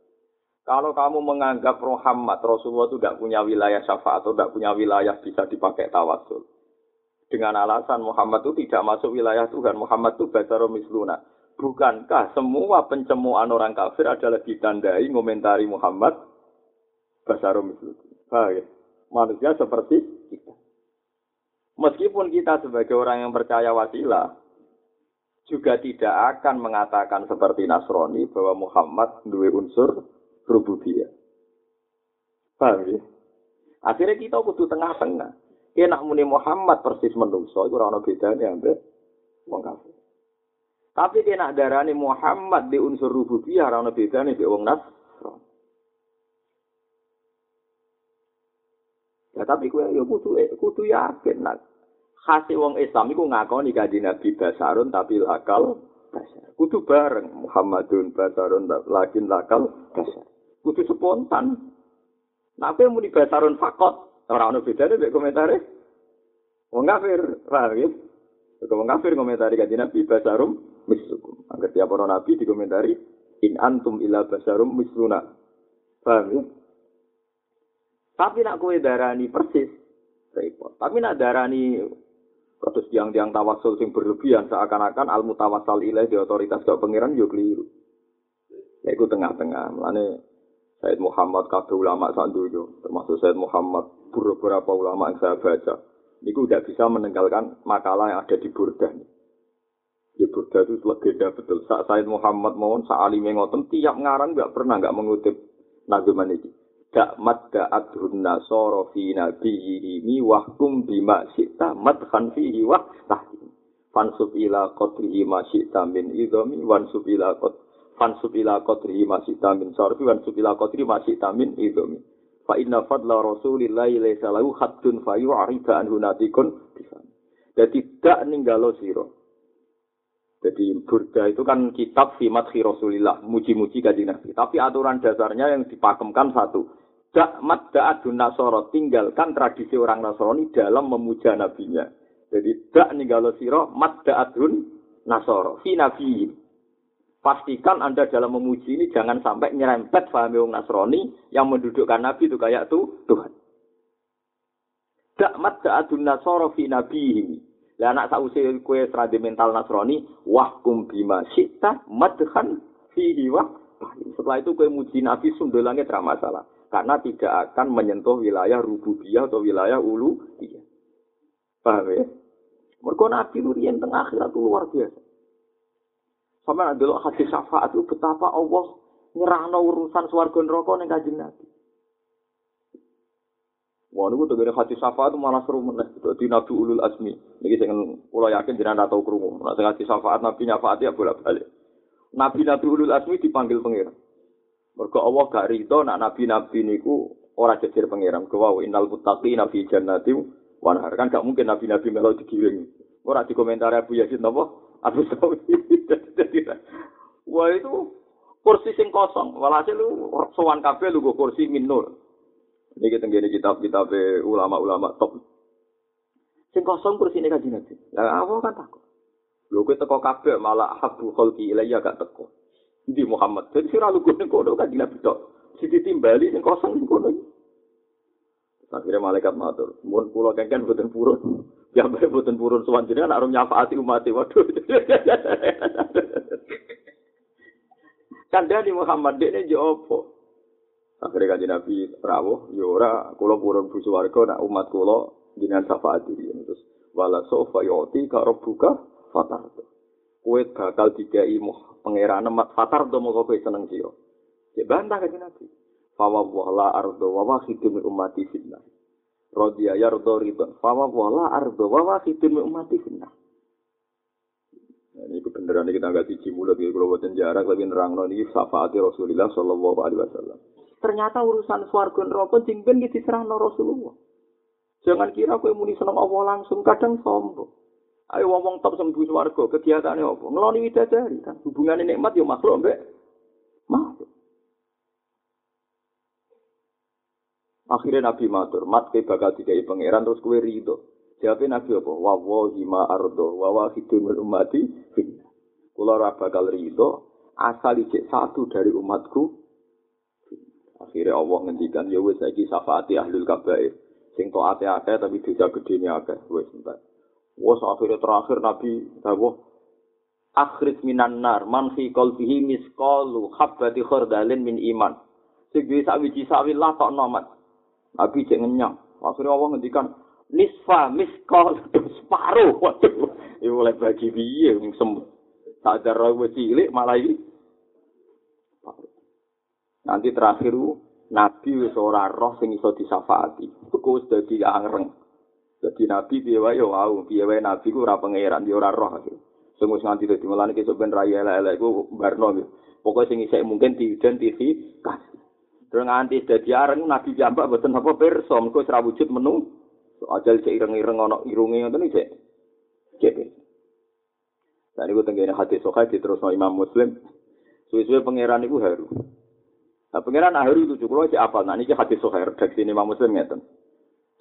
Kalau kamu menganggap Muhammad Rasulullah itu tidak punya wilayah syafaat atau tidak punya wilayah bisa dipakai tawasul, dengan alasan Muhammad itu tidak masuk wilayah Tuhan. Muhammad itu basaro misluna. Bukankah semua pencemuan orang kafir adalah ditandai ngomentari Muhammad basaro misluna. ya? Manusia seperti kita. Meskipun kita sebagai orang yang percaya wasilah, juga tidak akan mengatakan seperti Nasrani bahwa Muhammad dua unsur rububiyah. Paham ya? Akhirnya kita kudu tengah-tengah. Enak muni Muhammad persis menungso iku ora ana bedane ambek wong kafir. Tapi nak darani Muhammad di unsur rububiyah ana bedane mbek wong Nasrani. Ya tapi kowe yo kudu kudu yakin nak khase wong Islam iku ngakoni kanjeng Nabi basarun tapi lakal basar. Kudu bareng Muhammadun basarun lakin lakal basar. Kudu spontan. Nah, kowe muni basarun fakot, Ora ono bedane mek komentare. Wong kafir, paham ya? Wong kafir komentari Nabi basarum mislukum. Angger tiap para nabi dikomentari in antum ila basarum misluna. Paham ya? Tapi nak kowe darani persis repot. Tapi nak darani kados tiang-tiang tawasul sing berlebihan seakan-akan al ilaih di otoritas gak pangeran yo keliru. Iku tengah-tengah. Mulane Said Muhammad kabeh ulama sak termasuk Said Muhammad beberapa ulama yang saya baca, itu tidak bisa meninggalkan makalah yang ada di Burdah. Di Burdah itu legenda betul. Saat Said Muhammad mohon, saat Ali tiap ngarang nggak pernah nggak mengutip nazuman ini. Dak mat da'adhun nasoro fi nabiyyihi wahkum bima syi'ta madhan fihi wah tahkim. Fansub ila qadrihi ma syi'ta min idhami wansub ila fansub ila qadrihi ma syi'ta min sarfi wansub ila qadrihi ma syi'ta min idhami. Fa inna fadla Rasulillahi laisa lahu haddun fa yu'rida anhu natikun Jadi tidak ninggalo siro. Jadi Burda itu kan kitab fi madhi Rasulillah, muji-muji kaji Nabi. Tapi aturan dasarnya yang dipakemkan satu. Dak madda adun nasoro, tinggalkan tradisi orang Nasrani dalam memuja nabinya. Jadi dak ninggalo sira madda'atun nasoro fi nabi. Pastikan Anda dalam memuji ini jangan sampai nyerempet paham wong Nasrani yang mendudukkan Nabi itu kayak tuh Tuhan. Dak madda'atun nasoro fi nabi. Lah anak sause kue serade mental Nasrani wahkum bima syi'ta madhan fihi wa setelah itu kue muji Nabi sundulangnya tidak masalah. Karena tidak akan menyentuh wilayah rububiyah atau wilayah ulu. Paham ya? Mereka Nabi itu yang tengah akhirat luar biasa. Sama nanti lo hadis syafaat itu betapa Allah nyerahno urusan suarga neraka ning kanjeng Nabi. Wah, niku tegene hadis syafaat itu malah seru meneh. Dadi Nabi Ulul Azmi. Niki sing kula yakin jenengan tau krungu. Nek sing hadis syafaat Nabi nyafaat ya bolak-balik. Nabi-nabi Ulul Azmi dipanggil pangeran. Mergo Allah gak rido nak nabi-nabi niku ora jejer pangeran. Kewa innal muttaqina fi jannati wa. Kan gak mungkin nabi-nabi melo digiring. Ora dikomentar Abu Yazid napa? Abu Sawi. Wah itu kursi sing kosong. Walhasil lu sowan kabeh lu kursi min nur. Ini kita ngene kitab-kitab ulama-ulama top. Sing kosong kursi ini kajian Nabi. Lah apa kan takut. Lho kowe teko kabeh malah habu khalqi ilayya gak teko. Di Muhammad. Jadi sira lu ning kono kan Nabi tok. Siti timbali sing kosong ning kono. Akhirnya malaikat matur, mun kula kengken boten purun. Ya bae boten purun sowan jenengan arep nyafaati umat waduh. Kandhani Muhammad dekne yo apa? Akhirnya kanjeng Nabi rawuh, yo ora kula purun bu swarga nak umat kula jenengan syafaati terus wala sofa yoti ka rabbuka fatar. Kue bakal dikai pangeran mat fatar do mau kowe seneng sira. Cek bantah kanjeng Nabi. Fawa wala ardo wa wahidu min ummati fitnah. Rodiya yardo ridho. Fawa wala ardo wa wahidu min fitnah. Nah, ini kebenaran kita nggak cici mulut ya kalau jarak lebih nerang ini syafaati Rasulullah Shallallahu Alaihi Wasallam. Ternyata urusan swarga neraka jingben di diserang Rasulullah. Jangan kira kowe muni seneng Allah langsung kadang sombong. Ayo ngomong top sembuh swarga kegiatannya apa? Ngeloni widadari kan hubungan nikmat ya makhluk mbek makhluk. Akhirnya Nabi matur, mat ke bakal dikai pangeran terus kue ridho. Jawabnya Nabi apa? Wa wahi ma ardo wa wa hidumul umati finna. Kula ora bakal ridho asal ijek satu dari umatku. Akhirnya Allah ngendikan ya wis saiki syafaati ahlul kabair. Sing taate akeh tapi dosa gedene akeh wis entek. Wes akhirnya terakhir Nabi dawuh akhris minan nar man fi qalbihi misqalu habbati khardalin min iman. Sing duwe sak wiji sawi lah tok nomat. Nabi cek ngenyang. Akhirnya Allah ngendikan nisfa miskol separuh. Waduh, ini mulai bagi biye sembuh. Tak ada rawa cilik malah ini. Nanti terakhir Nabi wis ora roh sing iso disafaati. Iku wis dadi angreng. Dadi Nabi piye wae yo piye wae Nabi ku ora pangeran, dia ora roh. Wis nganti dadi mulane kesuk ben raya elek-elek iku barno. Pokoke sing isih mungkin diidentifikasi. Terus nganti dadi areng Nabi jambak boten apa pirsa, mengko ora wujud menu. Ajal cek ireng-ireng ana irunge ngoten iki cek. Cek. Ini gue tenggine hati sokai terus Imam Muslim. Suwe-suwe pangeran iku haru. Nah, pangeran haru itu cukup aja apa? Nah, ini hati sokai redaksi Imam Muslim ngeten.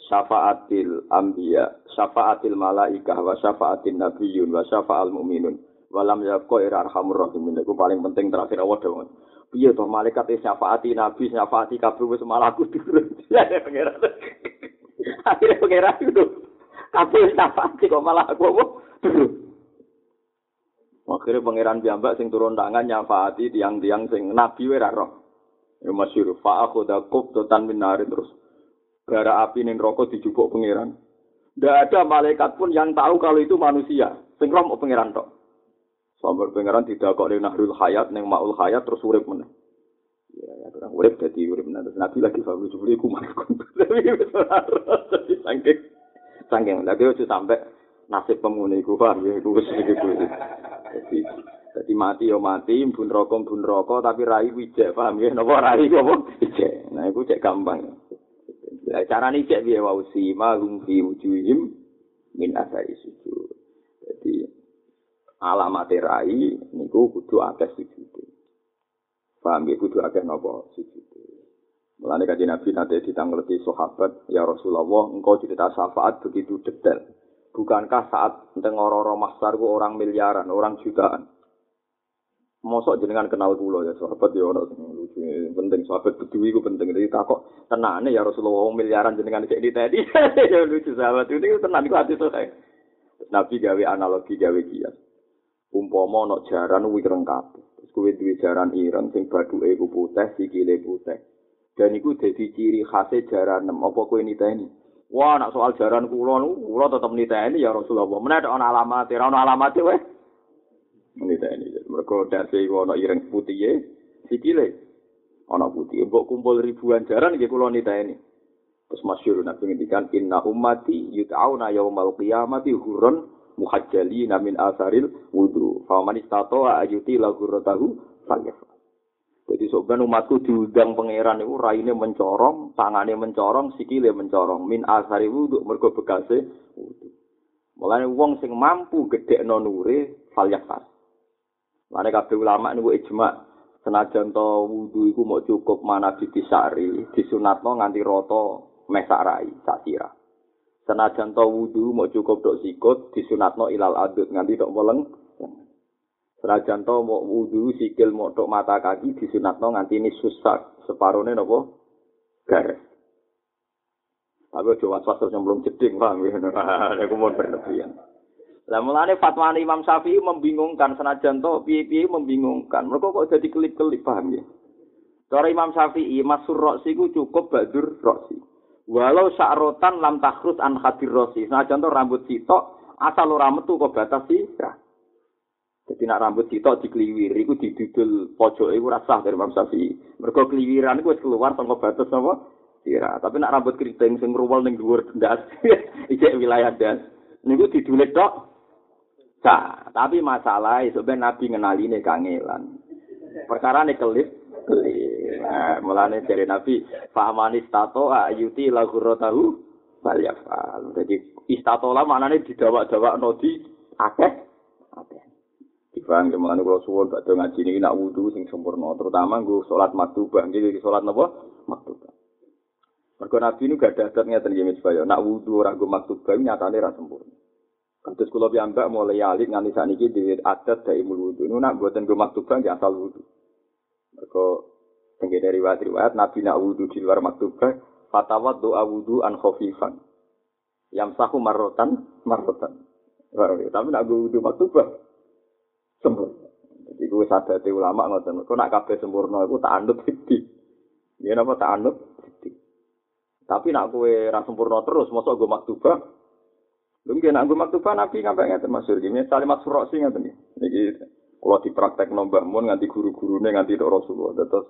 Syafaatil ambiya, syafaatil malaikah, wa syafaatil nabiyun, wa syafaatil mu'minun. Walam yakko ira rahimin. Itu paling penting terakhir awal dong. Iya toh malaikat syafaati nabi, syafaati kabeh wis malah aku turun. Ya pangeran. Akhirnya pangeran itu kabeh syafaati kok malah aku apa? Akhirnya pangeran jambak sing turun tangan nyafaati tiang-tiang sing nabi wae ra roh. Ya masyhur fa akhudha qubtan min terus. Bara api ning rokok dijupuk pangeran. Tidak ada malaikat pun yang tahu kalau itu manusia. Sing roh pangeran tok. Sambar pangeran tidak kok ning nahrul hayat ning maul hayat terus urip meneh. Ya, ya urip dadi urip meneh. Terus nabi lagi fawu jebule ku mangkon. Tapi wis ora dadi saking saking lagi ojo sampai nasib pemuni ku paham ya wis iki Jadi jadi mati yo mati, bun rokok bun rokok, tapi rai wijek paham ya? Nopo rai apa? Wijek. Nah itu cek gampang. Ya, cara nih cek biaya wausi mahum fi wujuhim min asari sujud. Alamat rai niku kudu akeh sujud. Paham ya kudu akeh nopo sujud. Mulane kanjeng Nabi nate ditangleti sahabat, ya Rasulullah, engkau cerita syafaat begitu detail. Bukankah saat tengororo masar ku orang miliaran, orang jutaan? Mosok jenengan kenal kula ya sahabat ya ono sing lucu penting sahabat bedui ku penting iki takok tenane ya Rasulullah miliaran jenengan cek ditedi ya lucu sahabat itu tenan iku ati Nabi gawe analogi gawe kias umpama ono jaran wireng kabeh terus kuwi duwe jaran ireng sing bathuke ku putih sikile putih dan iku dadi ciri khas jaran apa kowe niteni Wah, nak soal jaran kula niku kula tetep niteni ya Rasulullah. Menawa ana alamat, ora ana alamat weh. Niteni. Mergo dase iku ana ireng putih e, sikile ana putih. Mbok kumpul ribuan jaran nggih kula niteni. Terus masyhur Nabi ngendikan inna ummati yut'auna yaumal qiyamati hurun muhajjali min asaril wudu. Fa man istata'a ayuti la ghurratahu falyafal. Jadi sebenarnya umatku diundang pangeran itu raine mencorong, tangannya mencorong, sikile mencorong. Min asari wudhu, mergo bekase wudhu. Mulanya wong sing mampu gede nonure, falyak tas. Mulanya kabeh ulama ini ijma. Senajan to wudhu iku mau cukup mana ditisari, disunatno nganti roto mesarai, sakira. Senajan to wudhu mau cukup dok sikut, disunatno ilal adut nganti dok meleng, Senajan to mau wudu sikil mau tok mata kaki disunatno nganti ini susah separone nopo garis. Tapi ojo was-was belum jeding paham ya. Aku mau berlebihan. Lah mulane fatwa Imam Syafi'i membingungkan senajan to piye-piye membingungkan. Mereka kok jadi kelip-kelip paham ya. Cara Imam Syafi'i masur roksi ku cukup badur roksi. Walau sa'rotan lam takhrus an khadir roksi. Senajan to rambut sitok asal ora metu kok batas. Ya. Jadi nak rambut sitok dikliwir, iku didudul pojok iku rasah dari Imam Syafi'i. Mergo kliwiran iku wis keluar saka batas apa? Sira. Tapi nak rambut keriting sing ngruwel ning dhuwur ndas, iki wilayah das. Niku didulit tok. Sa, tapi masalah ben Nabi ngenaline kangelan. Perkara ne kelip, kelip. Nah, mulane dari Nabi, fahamani stato ayuti lagu rotahu balyafal. Jadi istatola maknane didawak-dawak nodi akeh akeh. Bang, ke mana kalau suwon bakal ngaji ini nak wudhu sing sempurna, terutama gue sholat maktubah, jadi sholat apa? Maktubah. Mereka nabi ini gak ada adatnya tentang supaya nak wudhu orang gue maktubah nyatanya rasa sempurna. Kados kula piyambak mulai alik nganti saniki dhewe adat wudhu. Ini nak buatan gue maktubah nggak asal wudhu. Mereka tinggi dari riwayat-riwayat nabi nak wudhu di luar maktubah, fatawat doa wudhu an khofifan. Yang sahu marotan, marotan. Tapi nak wudhu maktubah, sempurna. Jadi gue sadar ulama ngoten. Kau nak kabeh sempurna, aku tak anut sidi. Ya napa tak anut sidi. Tapi nak gue ra sempurna terus, mosok gue maktubah. Mungkin nak gue maktubah nabi ngapain ngerti masyur gini. Salim masuk sih ngerti nih. Jadi kalau dipraktek nombah mun nganti guru-guru nih nganti Rasulullah. Terus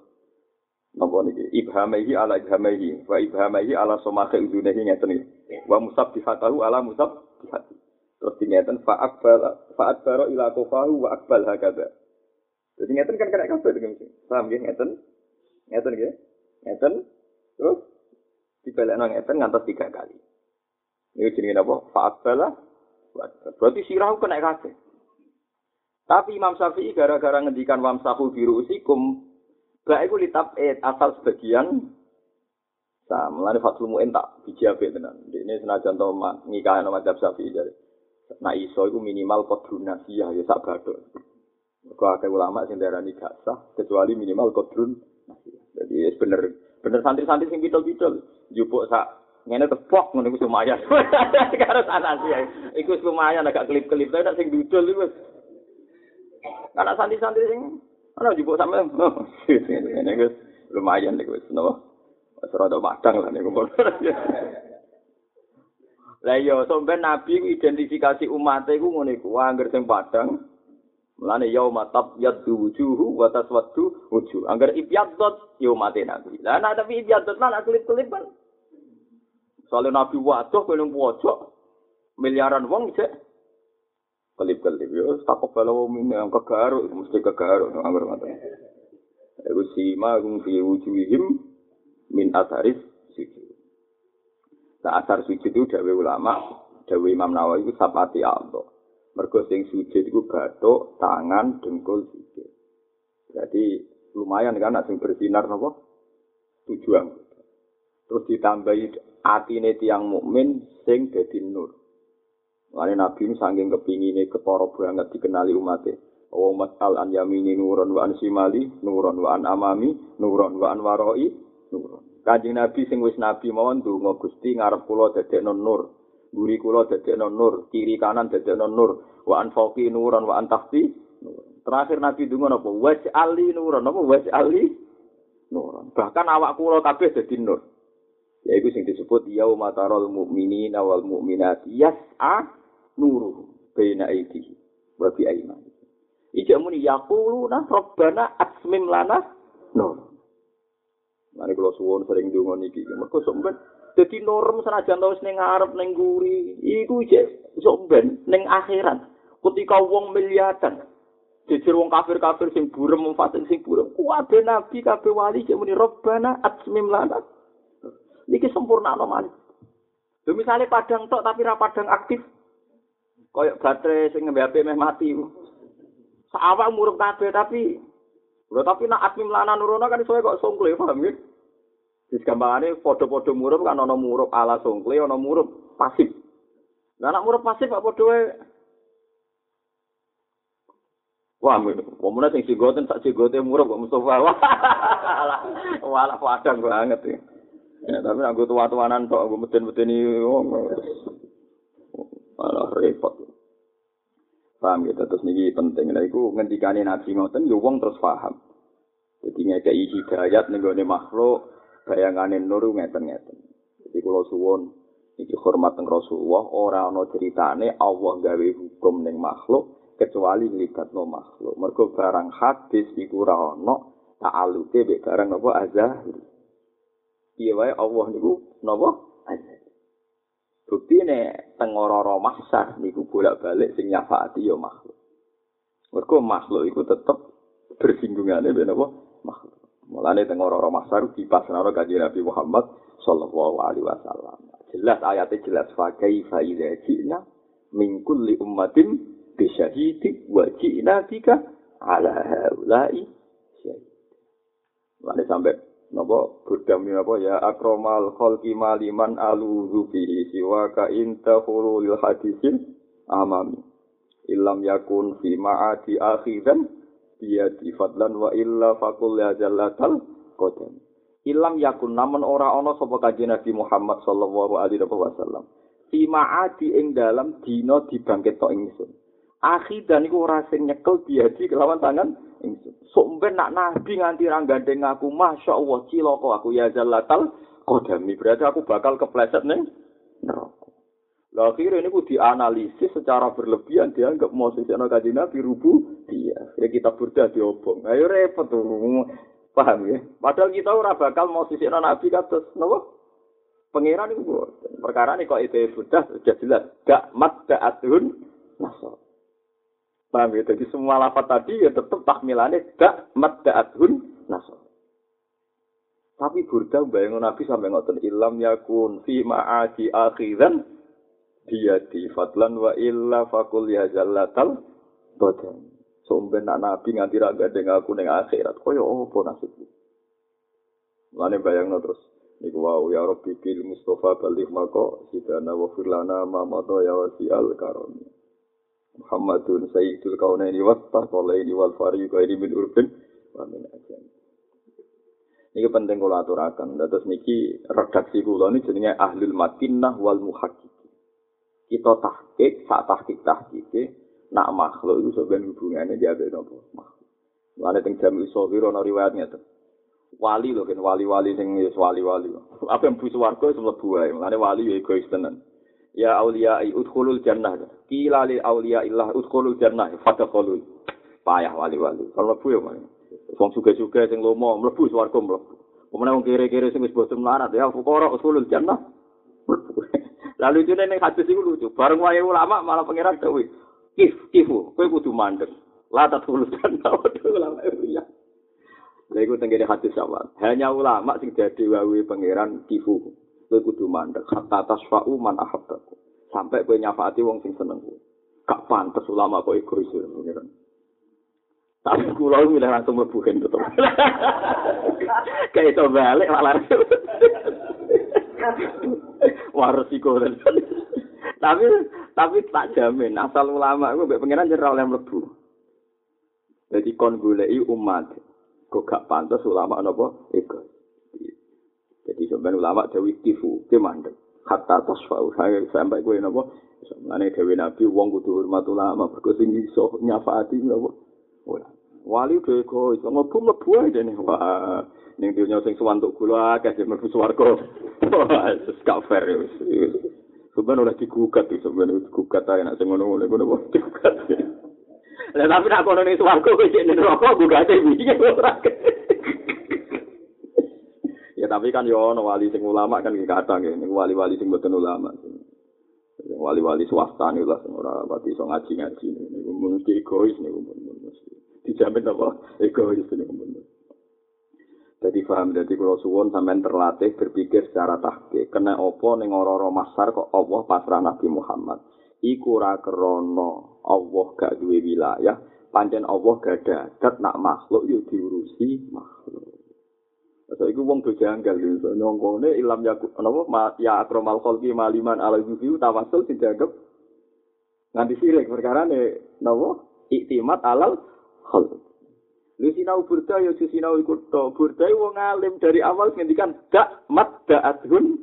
nopo niki ibhamehi ala ibhamehi wa ibhamehi ala somake udunehi ngeten nih. Wa musab dihatahu ala musab dihati. Terus dingeten fa'at fa'at baro ila kofahu wa akbal hakada. Jadi ngeten kan kena kabeh dengan sing. Paham nggih ngeten? Ngeten nggih? Ngeten. Terus dibalekno ngeten ngantos tiga kali. Ini jenenge apa? Fa'at bala. Berarti sirah kena kabeh. Tapi Imam Syafi'i gara-gara ngendikan wamsahu biru usikum, baik itu litap eh, asal sebagian Nah, mulane Fathul Mu'in tak bijabe tenan. Ini senajan to ngikahe nama Madzhab Syafi'i jare. Nah iso itu minimal kodrun nasiyah ya sak badok. Kau ada ulama sing darani gak sah kecuali minimal kodrun nasiyah. Jadi ya bener bener santri-santri sing bidol-bidol jupuk sak ngene tepok ngono iku lumayan. Karo nasiyah. Iku lumayan agak kelip-kelip tapi sing bidol iku Karena santri-santri sing ana jupuk sampe ngene iku lumayan iku wis napa. Wis rada madang lah niku. Lah iya, sampe Nabi identifikasi umat iku ngono iku, angger sing padang. Mulane yauma tab yaddu wujuhu wa taswaddu wujuh. Angger ibyaddot ya umat Nabi. Lah nek tapi ibyaddot lan kelip-kelip kan. Soalnya Nabi waduh kene pojok miliaran wong cek kelip-kelip yo takok bala wong yang kegaruk mesti kegaruk angger ngoten. Iku sima gung fi wujuhihim min atharis sujud. Nah, asar sujud itu dawe ulama, dawe Imam Nawawi itu sapati Allah. Mergo sing sujud itu batuk, tangan, dengkul, sujud. Jadi lumayan kan sing bersinar napa? Tujuan. Terus ditambahi atine tiang mukmin sing dadi nur. Mane Nabi ini saking kepingine ketara banget dikenali umatnya. Wa mas'al an yamini nuron wa an simali nuron wa an amami nuron wa an waroi nuron. Kanjeng Nabi sing wis nabi mawon donga Gusti ngarep kula dadekno nur. Guri kula dadekno nur, kiri kanan dadekno nur. Wa an fauqi nuron wa an tahti. Terakhir Nabi donga napa? Waj'ali nuron. Napa waj'ali nuron. Bahkan awak kula kabeh dadi nur. Yaitu sing disebut yauma taral mu'minina wal mu'minati yas'a nuru baina aidihi wa bi aimani. Ija muni yaquluna rabbana asmim lana nur. Mane kula suwun sering donga niki. Mergo sampeyan dadi norm senajan tau ning ngarep ning guri, iku ijek sampeyan ning akhirat. Ketika wong miliatan, jejer wong kafir-kafir sing burem mufatin sing burem, kuwabe nabi kabeh wali cek muni rabbana asmim lana. Niki sempurna nomane. Lho misale padang tok tapi ra padang aktif, koyok baterai sing ngembe HP meh mati. Sawak murup kabeh tapi lho tapi nak admin lana nurono kan iso kok songkle paham ya? Wis gampangane padha-padha murup kan ana murup ala songkle ana murup pasif. Lah nak murup pasif kok padha wae Wah, pemuda sing sigoten sak sigote murup kok Mustafa. Wah, wala padang banget ya. Ya, tapi aku tua-tuanan tok aku meten-meteni wong. Malah repot. Paham gitu, terus niki penting. Lah iku ngendikane Nabi ngoten yo wong terus paham. Jadi ngekei hidayat gone makhluk bayangane nur ngeten-ngeten. Jadi kula suwun iki hormat teng Rasulullah ora ana ceritane Allah gawe hukum ning makhluk kecuali nglibatno makhluk. Mergo barang hadis iku ora ana ta'alluke mek barang apa azahir. Iya wae Allah niku napa azahir. Bukti ini tengororo mahsar niku bolak balik sing nyafaati ya makhluk. Mergo makhluk iku tetep bersinggungannya ben apa makhluk. Mulane tengororo mahsar dipasrahno kanjeng Nabi Muhammad sallallahu alaihi wasallam. Jelas ayatnya jelas fa kaifa idza ji'na min kulli ummatin bi syahidin wa ji'na bika ala haula'i syahid. Mulane sampai napa budami napa ya akromal khalqi maliman aluzu fihi siwa ka inta khulul hadisin amami illam yakun fi ma'ati akhiran biyadi fadlan wa illa fakul ya jallatal qadam. Illam yakun namun ora ana sapa kanjeng Nabi Muhammad sallallahu alaihi wasallam. Fi ma'ati ing dalam dina dibangkit tok ingsun. Akhidan iku ora sing nyekel biadi kelawan tangan ingsun. Nak nabi nganti ra gandeng aku, Masya Allah cilaka aku ya jallatal kodami. Berarti aku bakal kepleset ning neraka. Lah akhirnya ini dianalisis secara berlebihan dianggap mau sesuatu kaji nabi rubu dia. Ya kita burda diobong. Ayo repot tuh. Paham ya? Padahal kita ora bakal mau sisi nabi kados nopo? Pangeran itu perkara ini kok itu sudah sudah jelas. Gak mat da'atun nasab. Paham ya? Jadi semua lafat tadi ya tetap takmilannya dak madda'athun nasab. Tapi burda bayang Nabi sampai ngotot ilam yakun fi ma'adi akhiran di fadlan wa illa fakul ya jallatal badan. Somben nak Nabi nganti raga dengan aku neng akhirat. Kaya apa nasibku? Lane bayang terus. Niku wau ya Rabbi bil Mustafa balik mako sidana wa firlana ma ya wasi al karami. Muhammadun sayyidul kaunaini wa taqalaini wal fariqaini min urbin wa min ajam. Niki penting kula aturaken. Dados niki redaksi kula niki jenenge Ahlul Madinah wal Muhaqqiq. Kita tahqiq, sak tahqiq tahqiq nak makhluk itu sebenarnya hubungannya dia ada nopo makhluk. Lalu teng jam iso biro no riwayatnya tuh. Wali loh kan wali-wali sing wali-wali. Apa yang busu warga itu wae. Lalu wali ya egois tenan. Ya aulia udkhulul jannah. Kila li aulia illah udkhulul jannah. Fadkhulul payah wali-wali. Kalau mlebu ya wong suga-suga sing lomo mlebu swarga mlebu. Pemene wong kere-kere sing wis boten melarat ya fuqara udkhulul jannah. Lalu itu ning hadis iku lucu. Bareng wae ulama malah pangeran dawuh kif kifu kowe kudu mandeg la tadkhulul jannah ulama ya. Lha iku tenggene hadis sama. Hanya ulama sing dadi wae pangeran kifu. Kowe kudu mandek hatta tasfa'u man ahabbaku sampai kowe nyafaati wong sing seneng kowe gak pantes ulama kok egois pengiran tapi kula milih langsung mlebu kan tetep kayak itu balik malah waris iku tapi Tapi tak jamin asal ulama iku mbek pengiran jera oleh mlebu. Jadi kon goleki umat. Kok gak pantas ulama napa? Ego. Jadi sampeyan ulama dewi tifu, ki mandek. Hatta tasfa'u sampai kowe napa? Samane dewe nabi wong kudu hormat ulama, mergo sing iso nyafaati napa? Ora. Wali udah ego, iso mlebu mlebu ae dene. Wah, ning dunya sing suwantuk kula akeh sing mlebu swarga. Wah, gak fair wis. Sebenarnya oleh digugat sebenarnya digugat aja, nak ngono ngono ngono ngono digugat. Lah tapi nak kono ning swarga kowe cek ning neraka gugate piye ora. Ya tapi kan yo ono wali sing ulama kan iki kadang ya, ning wali-wali sing boten ulama. Wali-wali swasta nih lah sing ora pati iso ngaji-ngaji niku mun egois niku mun dijamin apa egois niku mun. Jadi paham, jadi kalau suwon sampean terlatih berpikir secara tahke. Kena opo ning ora masar kok Allah pasrah Nabi Muhammad. Iku ora krana Allah gak duwe wilayah, pancen Allah gak dadat nak makhluk yo diurusi makhluk. Saya iku wong do janggal lho, nyongkone ilam ya napa ya akramal khalqi maliman ala yuhi tawasul dianggap nganti sirik perkara ne napa iktimat alal khalq. Lu sinau burda ya sinau ikut to. Burda wong alim dari awal ngendikan dak mat da'adhun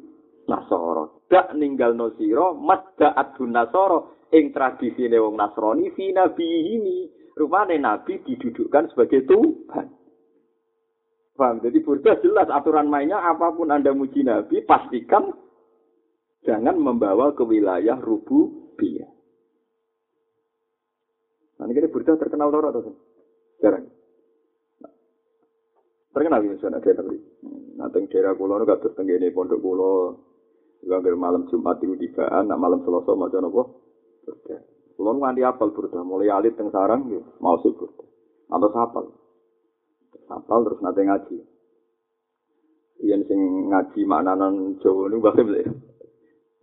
nasoro. Dak ninggal no siro mat da'adhun nasoro. Ing tradisine wong Nasrani fi ini. Rupane nabi didudukkan sebagai Tuhan. Paham? Jadi burda jelas aturan mainnya apa pun Anda muji nabi pastikan jangan membawa ke wilayah rububiyah. Nah, ini burda terkenal loro atau Jarang. terkenal di sana daerah ini. Nanti daerah kulo nu kados tenggene pondok kulo juga malam Jumat itu tigaan, nak malam Selasa macam apa? Burda. Kulo nganti apal burda, mulai alit teng sarang ya, mau burda. Atau sapal. Sapal terus nanti ngaji. Iya sing ngaji maknanan Jawa bahim lho.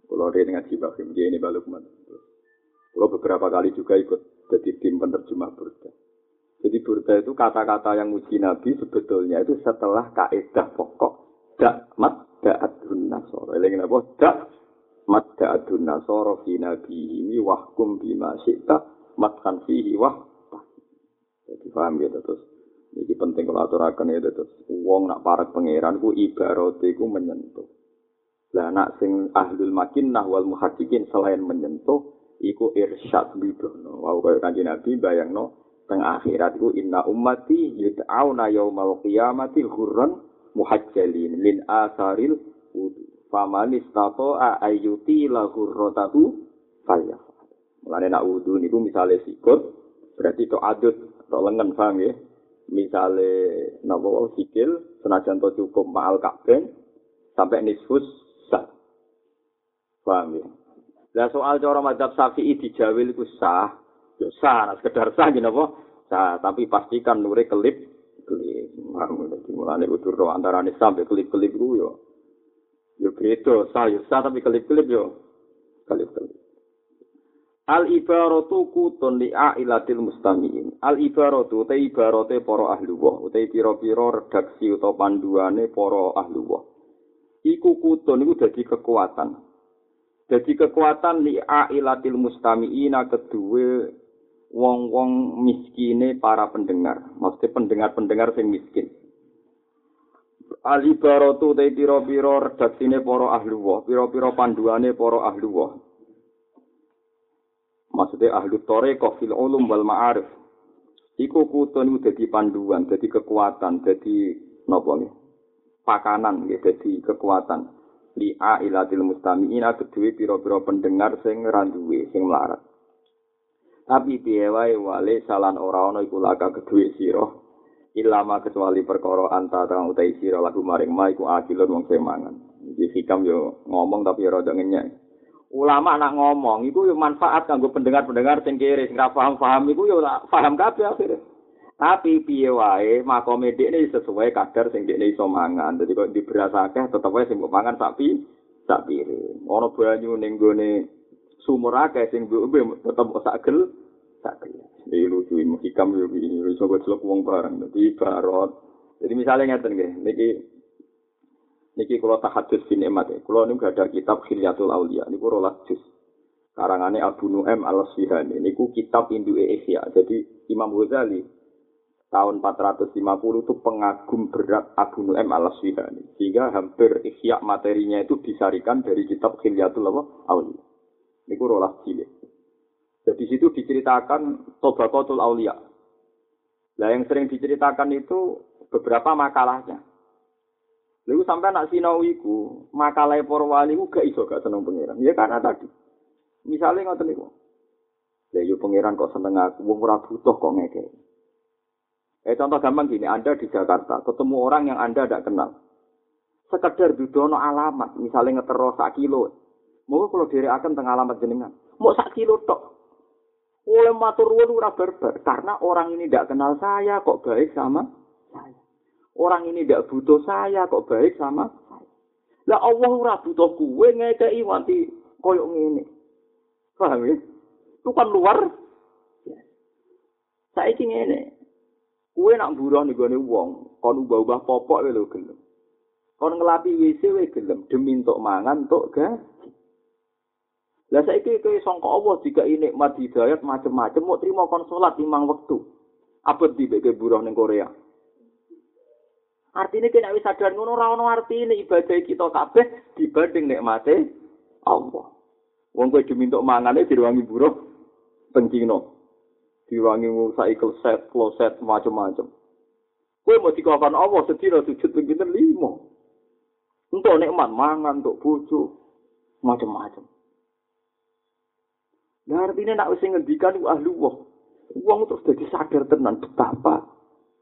Kulo dia ngaji bahim dia ini balukman. Kulo beberapa kali juga ikut jadi tim penerjemah burda. Jadi burda itu kata-kata yang muji Nabi sebetulnya itu setelah kaidah pokok. Dak mat da'adun nasoro. Ini apa? Dak mat da'adun nasoro fi nabi ini wahkum bima syi'ta matkan fihi wah. Jadi paham gitu terus. Ini penting kalau aturakan itu terus. Wong nak parak pangeran ku ibarat ku menyentuh. Lah nak sing ahlul makinnah wal muhaddiqin selain menyentuh iku irsyad bidono. Wau kaya kanjeng Nabi bayangno teng akhirat iku inna ummati yud'auna yaumal qiyamati ghurran muhajjalin min asaril wudu faman istata'a ayyuti la ghurratahu falyafal mulane nak wudu niku misale sikut berarti to adut to lengan paham ya misale napa sikil senajan to cukup ma'al kabeh sampai nisfus sah paham ya Lah soal cara madzhab Syafi'i dijawil iku sah, Ya sah, sekedar sah gini apa? Sah, tapi pastikan nure kelip kelip. Jadi mulane udur roh antara nih sampai kelip-kelip itu yo. Yo beda, sah yo sah tapi kelip-kelip yo. Kelip-kelip. Al ibaratu kutun li ailatil mustamiin. Al ibaratu te ibarate para ahli wah, utai pira-pira redaksi utawa panduane para ahli wah. Iku kutun iku dadi kekuatan. Jadi kekuatan li ailatil mustamiina kedua wong-wong miskine para pendengar. Maksudnya pendengar-pendengar sing miskin. Alibaratu te pira-pira redaksine para ahli wa, pira-pira panduane para ahli wa. Maksudnya ahli thariqah fil ulum wal ma'arif. Iku kutun dadi panduan, dadi kekuatan, dadi napa nggih? Pakanan nggih, dadi kekuatan. Li'a ilatil mustami'ina kedue pira-pira pendengar sing randuwe, sing melarat. Tapi piye wale salan ora ana iku laka kedue. Ilama kecuali perkara antara utai sira lagu maring ma iku akilun wong semangan. Iki hikam yo ngomong tapi rada ngenyek. Ulama nak ngomong iku yo manfaat kanggo pendengar-pendengar sing kere sing paham-paham iku yo paham kabeh akhire. Tapi piye wae makome dekne sesuai kadar sing dekne iso mangan. Dadi kok diberas akeh tetep wae sing mangan sapi sak piring. Ana banyu ning gone sumur akeh sing mbok tetep sak gel sak gel. Iki lucu iki hikam yo iki iso kok wong bareng. Dadi barot. Jadi misalnya ngeten nggih, niki niki kula tahadus bin emat ya. Kula niku ada kitab Khilyatul Auliya niku rolas juz. Karangane Abu Nu'aim al-Sihani. Niku kitab Indu Ihya. Jadi Imam Ghazali tahun 450 itu pengagum berat Abu Nu'aim al-Sihani. Sehingga hampir ihya materinya itu disarikan dari kitab Khilyatul Awliya. Niku rolas cilik. Jadi situ diceritakan Tobakotul Aulia. Nah yang sering diceritakan itu beberapa makalahnya. Lalu sampai anak sinau iku, makalah para wali ku gak iso gak seneng pangeran. Ya karena tadi. Misalnya ngoten niku. Ya yo pangeran kok seneng aku, wong ora butuh kok ngeke. Eh contoh gampang gini, Anda di Jakarta ketemu orang yang Anda tidak kenal. Sekedar dudono alamat, misalnya ngetero sak kilo. Mau kalau diri akan tengah alamat jenengan. Mau sak kilo tok. Oleh matur ora berber karena orang ini tidak kenal saya kok baik sama saya. Orang ini tidak butuh saya, kok baik sama saya. Lah Allah ora butuh kue ngekei wanti koyok ngene. Paham ya? Itu kan luar. Saya ini ngene. Kue nak buruh nih gue wong, kon ubah-ubah popok lho gelem. Kon ngelapi WC we gelem demi untuk mangan untuk gaji. Lah saiki kowe sangka Allah jika ini nikmat hidayat macam-macam mau terima kon salat limang wektu. Apa di buruh ning Korea? Artinya kena wis sadar ngono ora ono artine ibadah kita kabeh dibanding nikmate Allah. Wong kowe dimintuk mangane diwangi buruh pencino. Diwangi ngusai kleset, kloset macam-macam. Kowe mau dikawani Allah sedina sujud ping pinten limo. Untuk nikmat mangan, untuk bojo, macam-macam. Nah artinya nak wis ngendikan ahli wong. Wong terus jadi sadar tenan betapa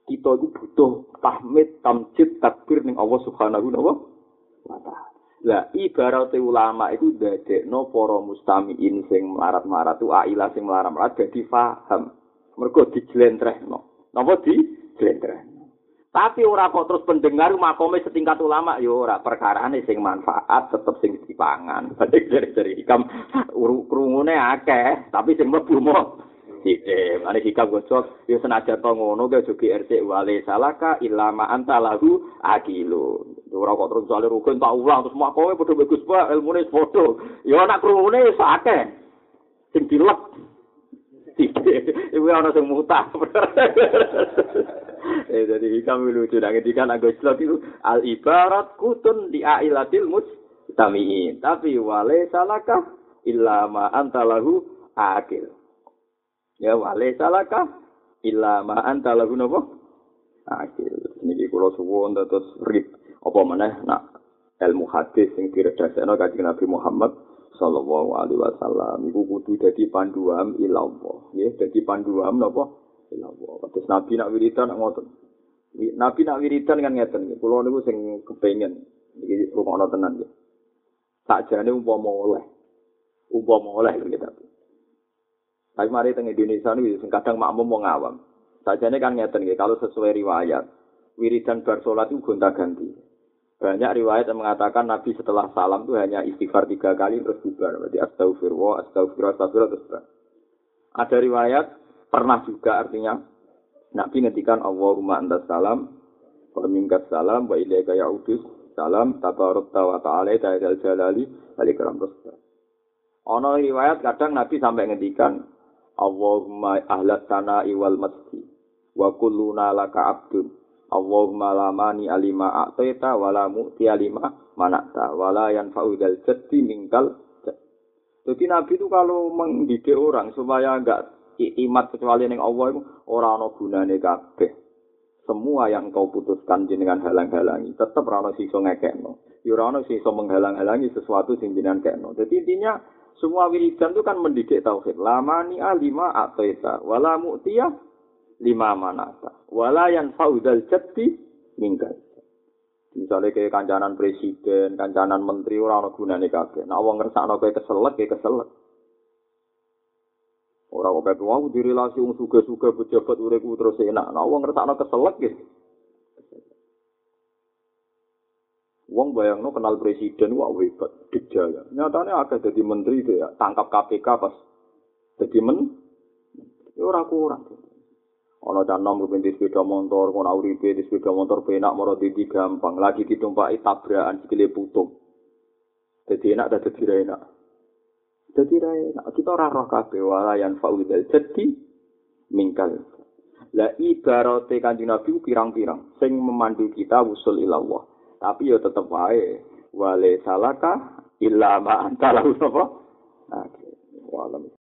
kita itu butuh tahmid, tamjid, takbir ning Allah Subhanahu wa taala. Lah ibarat ulama itu dadekno para mustamiin sing melarat-marat tu aila sing melarat-marat dadi paham. Mergo dijlentrehno. Napa dijlentrehno? Tapi ora kok terus pendengar makome setingkat ulama yo ora perkarane sing manfaat tetep sing dipangan. Berarti dari hikam krungune akeh, tapi sing mlebu Sithik, ane hikam gosok, ya senajan to ngono ge jogi RC wale salaka ilama anta lahu akilu. Ora kok terus soal rukun tak ulang terus mak kowe padha bagus pak ilmune padha. Ya nak krungune wis akeh. Sing dilek. Iku ana sing mutah. eh jadi hikam lucu nang ngendikan Agus Slot itu al ibarat kutun di ailatil mustamiin. Tapi wale salaka ilama anta lahu akil. Ya wale salaka illa ma anta lahu napa? Akhir. Niki kula suwun terus rib. Apa meneh? Nak ilmu hadis sing diredasekno kanjeng Nabi Muhammad sallallahu alaihi wasallam. Iku kudu dadi panduan ila Allah. Ya dadi panduan napa? Ila Allah. Terus Nabi nak wiridan nak ngoten. Nabi nak wiridan kan ngeten. Kula niku sing kepengin. Iki rumono tenan ya sakjane umpama oleh. Umpama oleh gitu Tapi mari teng Indonesia ini kadang makmum mau ngawam. Sajane kan ngeten nggih kalau sesuai riwayat wiridan bar salat itu gonta-ganti. Banyak riwayat yang mengatakan Nabi setelah salam itu hanya istighfar tiga kali terus bubar. Berarti astagfirullah, astagfirullah, astagfirullah terus bubar. Ada riwayat pernah juga artinya Nabi ngetikan Allahumma antas salam wa minkas salam wa ilaika ya'udus salam tabarut wa ta'ala ta'ala jalali alikram terus Ono riwayat kadang Nabi sampai ngetikan Allahumma ahlat sana iwal masjid wa kulluna laka abdun Allahumma lamani alima a'taita wa la mu'ti alima manakta wa la yanfa'u dal jaddi mingkal jadi Nabi itu kalau mendidik orang supaya enggak imat kecuali yang Allah itu orang no gunane kabeh. Semua yang kau putuskan jenengan halang-halangi tetap rano siso ngekekno. Ya rano siso menghalang-halangi sesuatu sing jenengan kekno. Jadi intinya semua wiridan itu kan mendidik tauhid. Lamani alima ataita wala mu'tiyah lima manata. Wala yang faudal jati minggal. Misalnya kayak kancanan presiden, kancanan menteri orang gunane kabeh. Nah wong ngersakno kayak keselek kayak keselek. Orang kok kabeh wong direlasi wong suga-suga pejabat uripku terus enak. Nah wong ngersakno keselek gitu. Wong bayang no kenal presiden wah hebat, dijaya. Nyatanya agak jadi menteri dia tangkap KPK pas jadi men, ya ora kurang. Ono canom di sepeda motor, kono uripe di sepeda motor penak moro di gampang, lagi ditumpaki tabrakan sikile putung. Jadi enak dan jadi enak. Jadi ra kita ora roh kabeh walayan faudal jadi mingkal. La ibarate kanjeng Nabi pirang-pirang sing memandu kita usul ilallah. Tapi ya tetep wae wale salaka illa ma antara apa? Nah, walam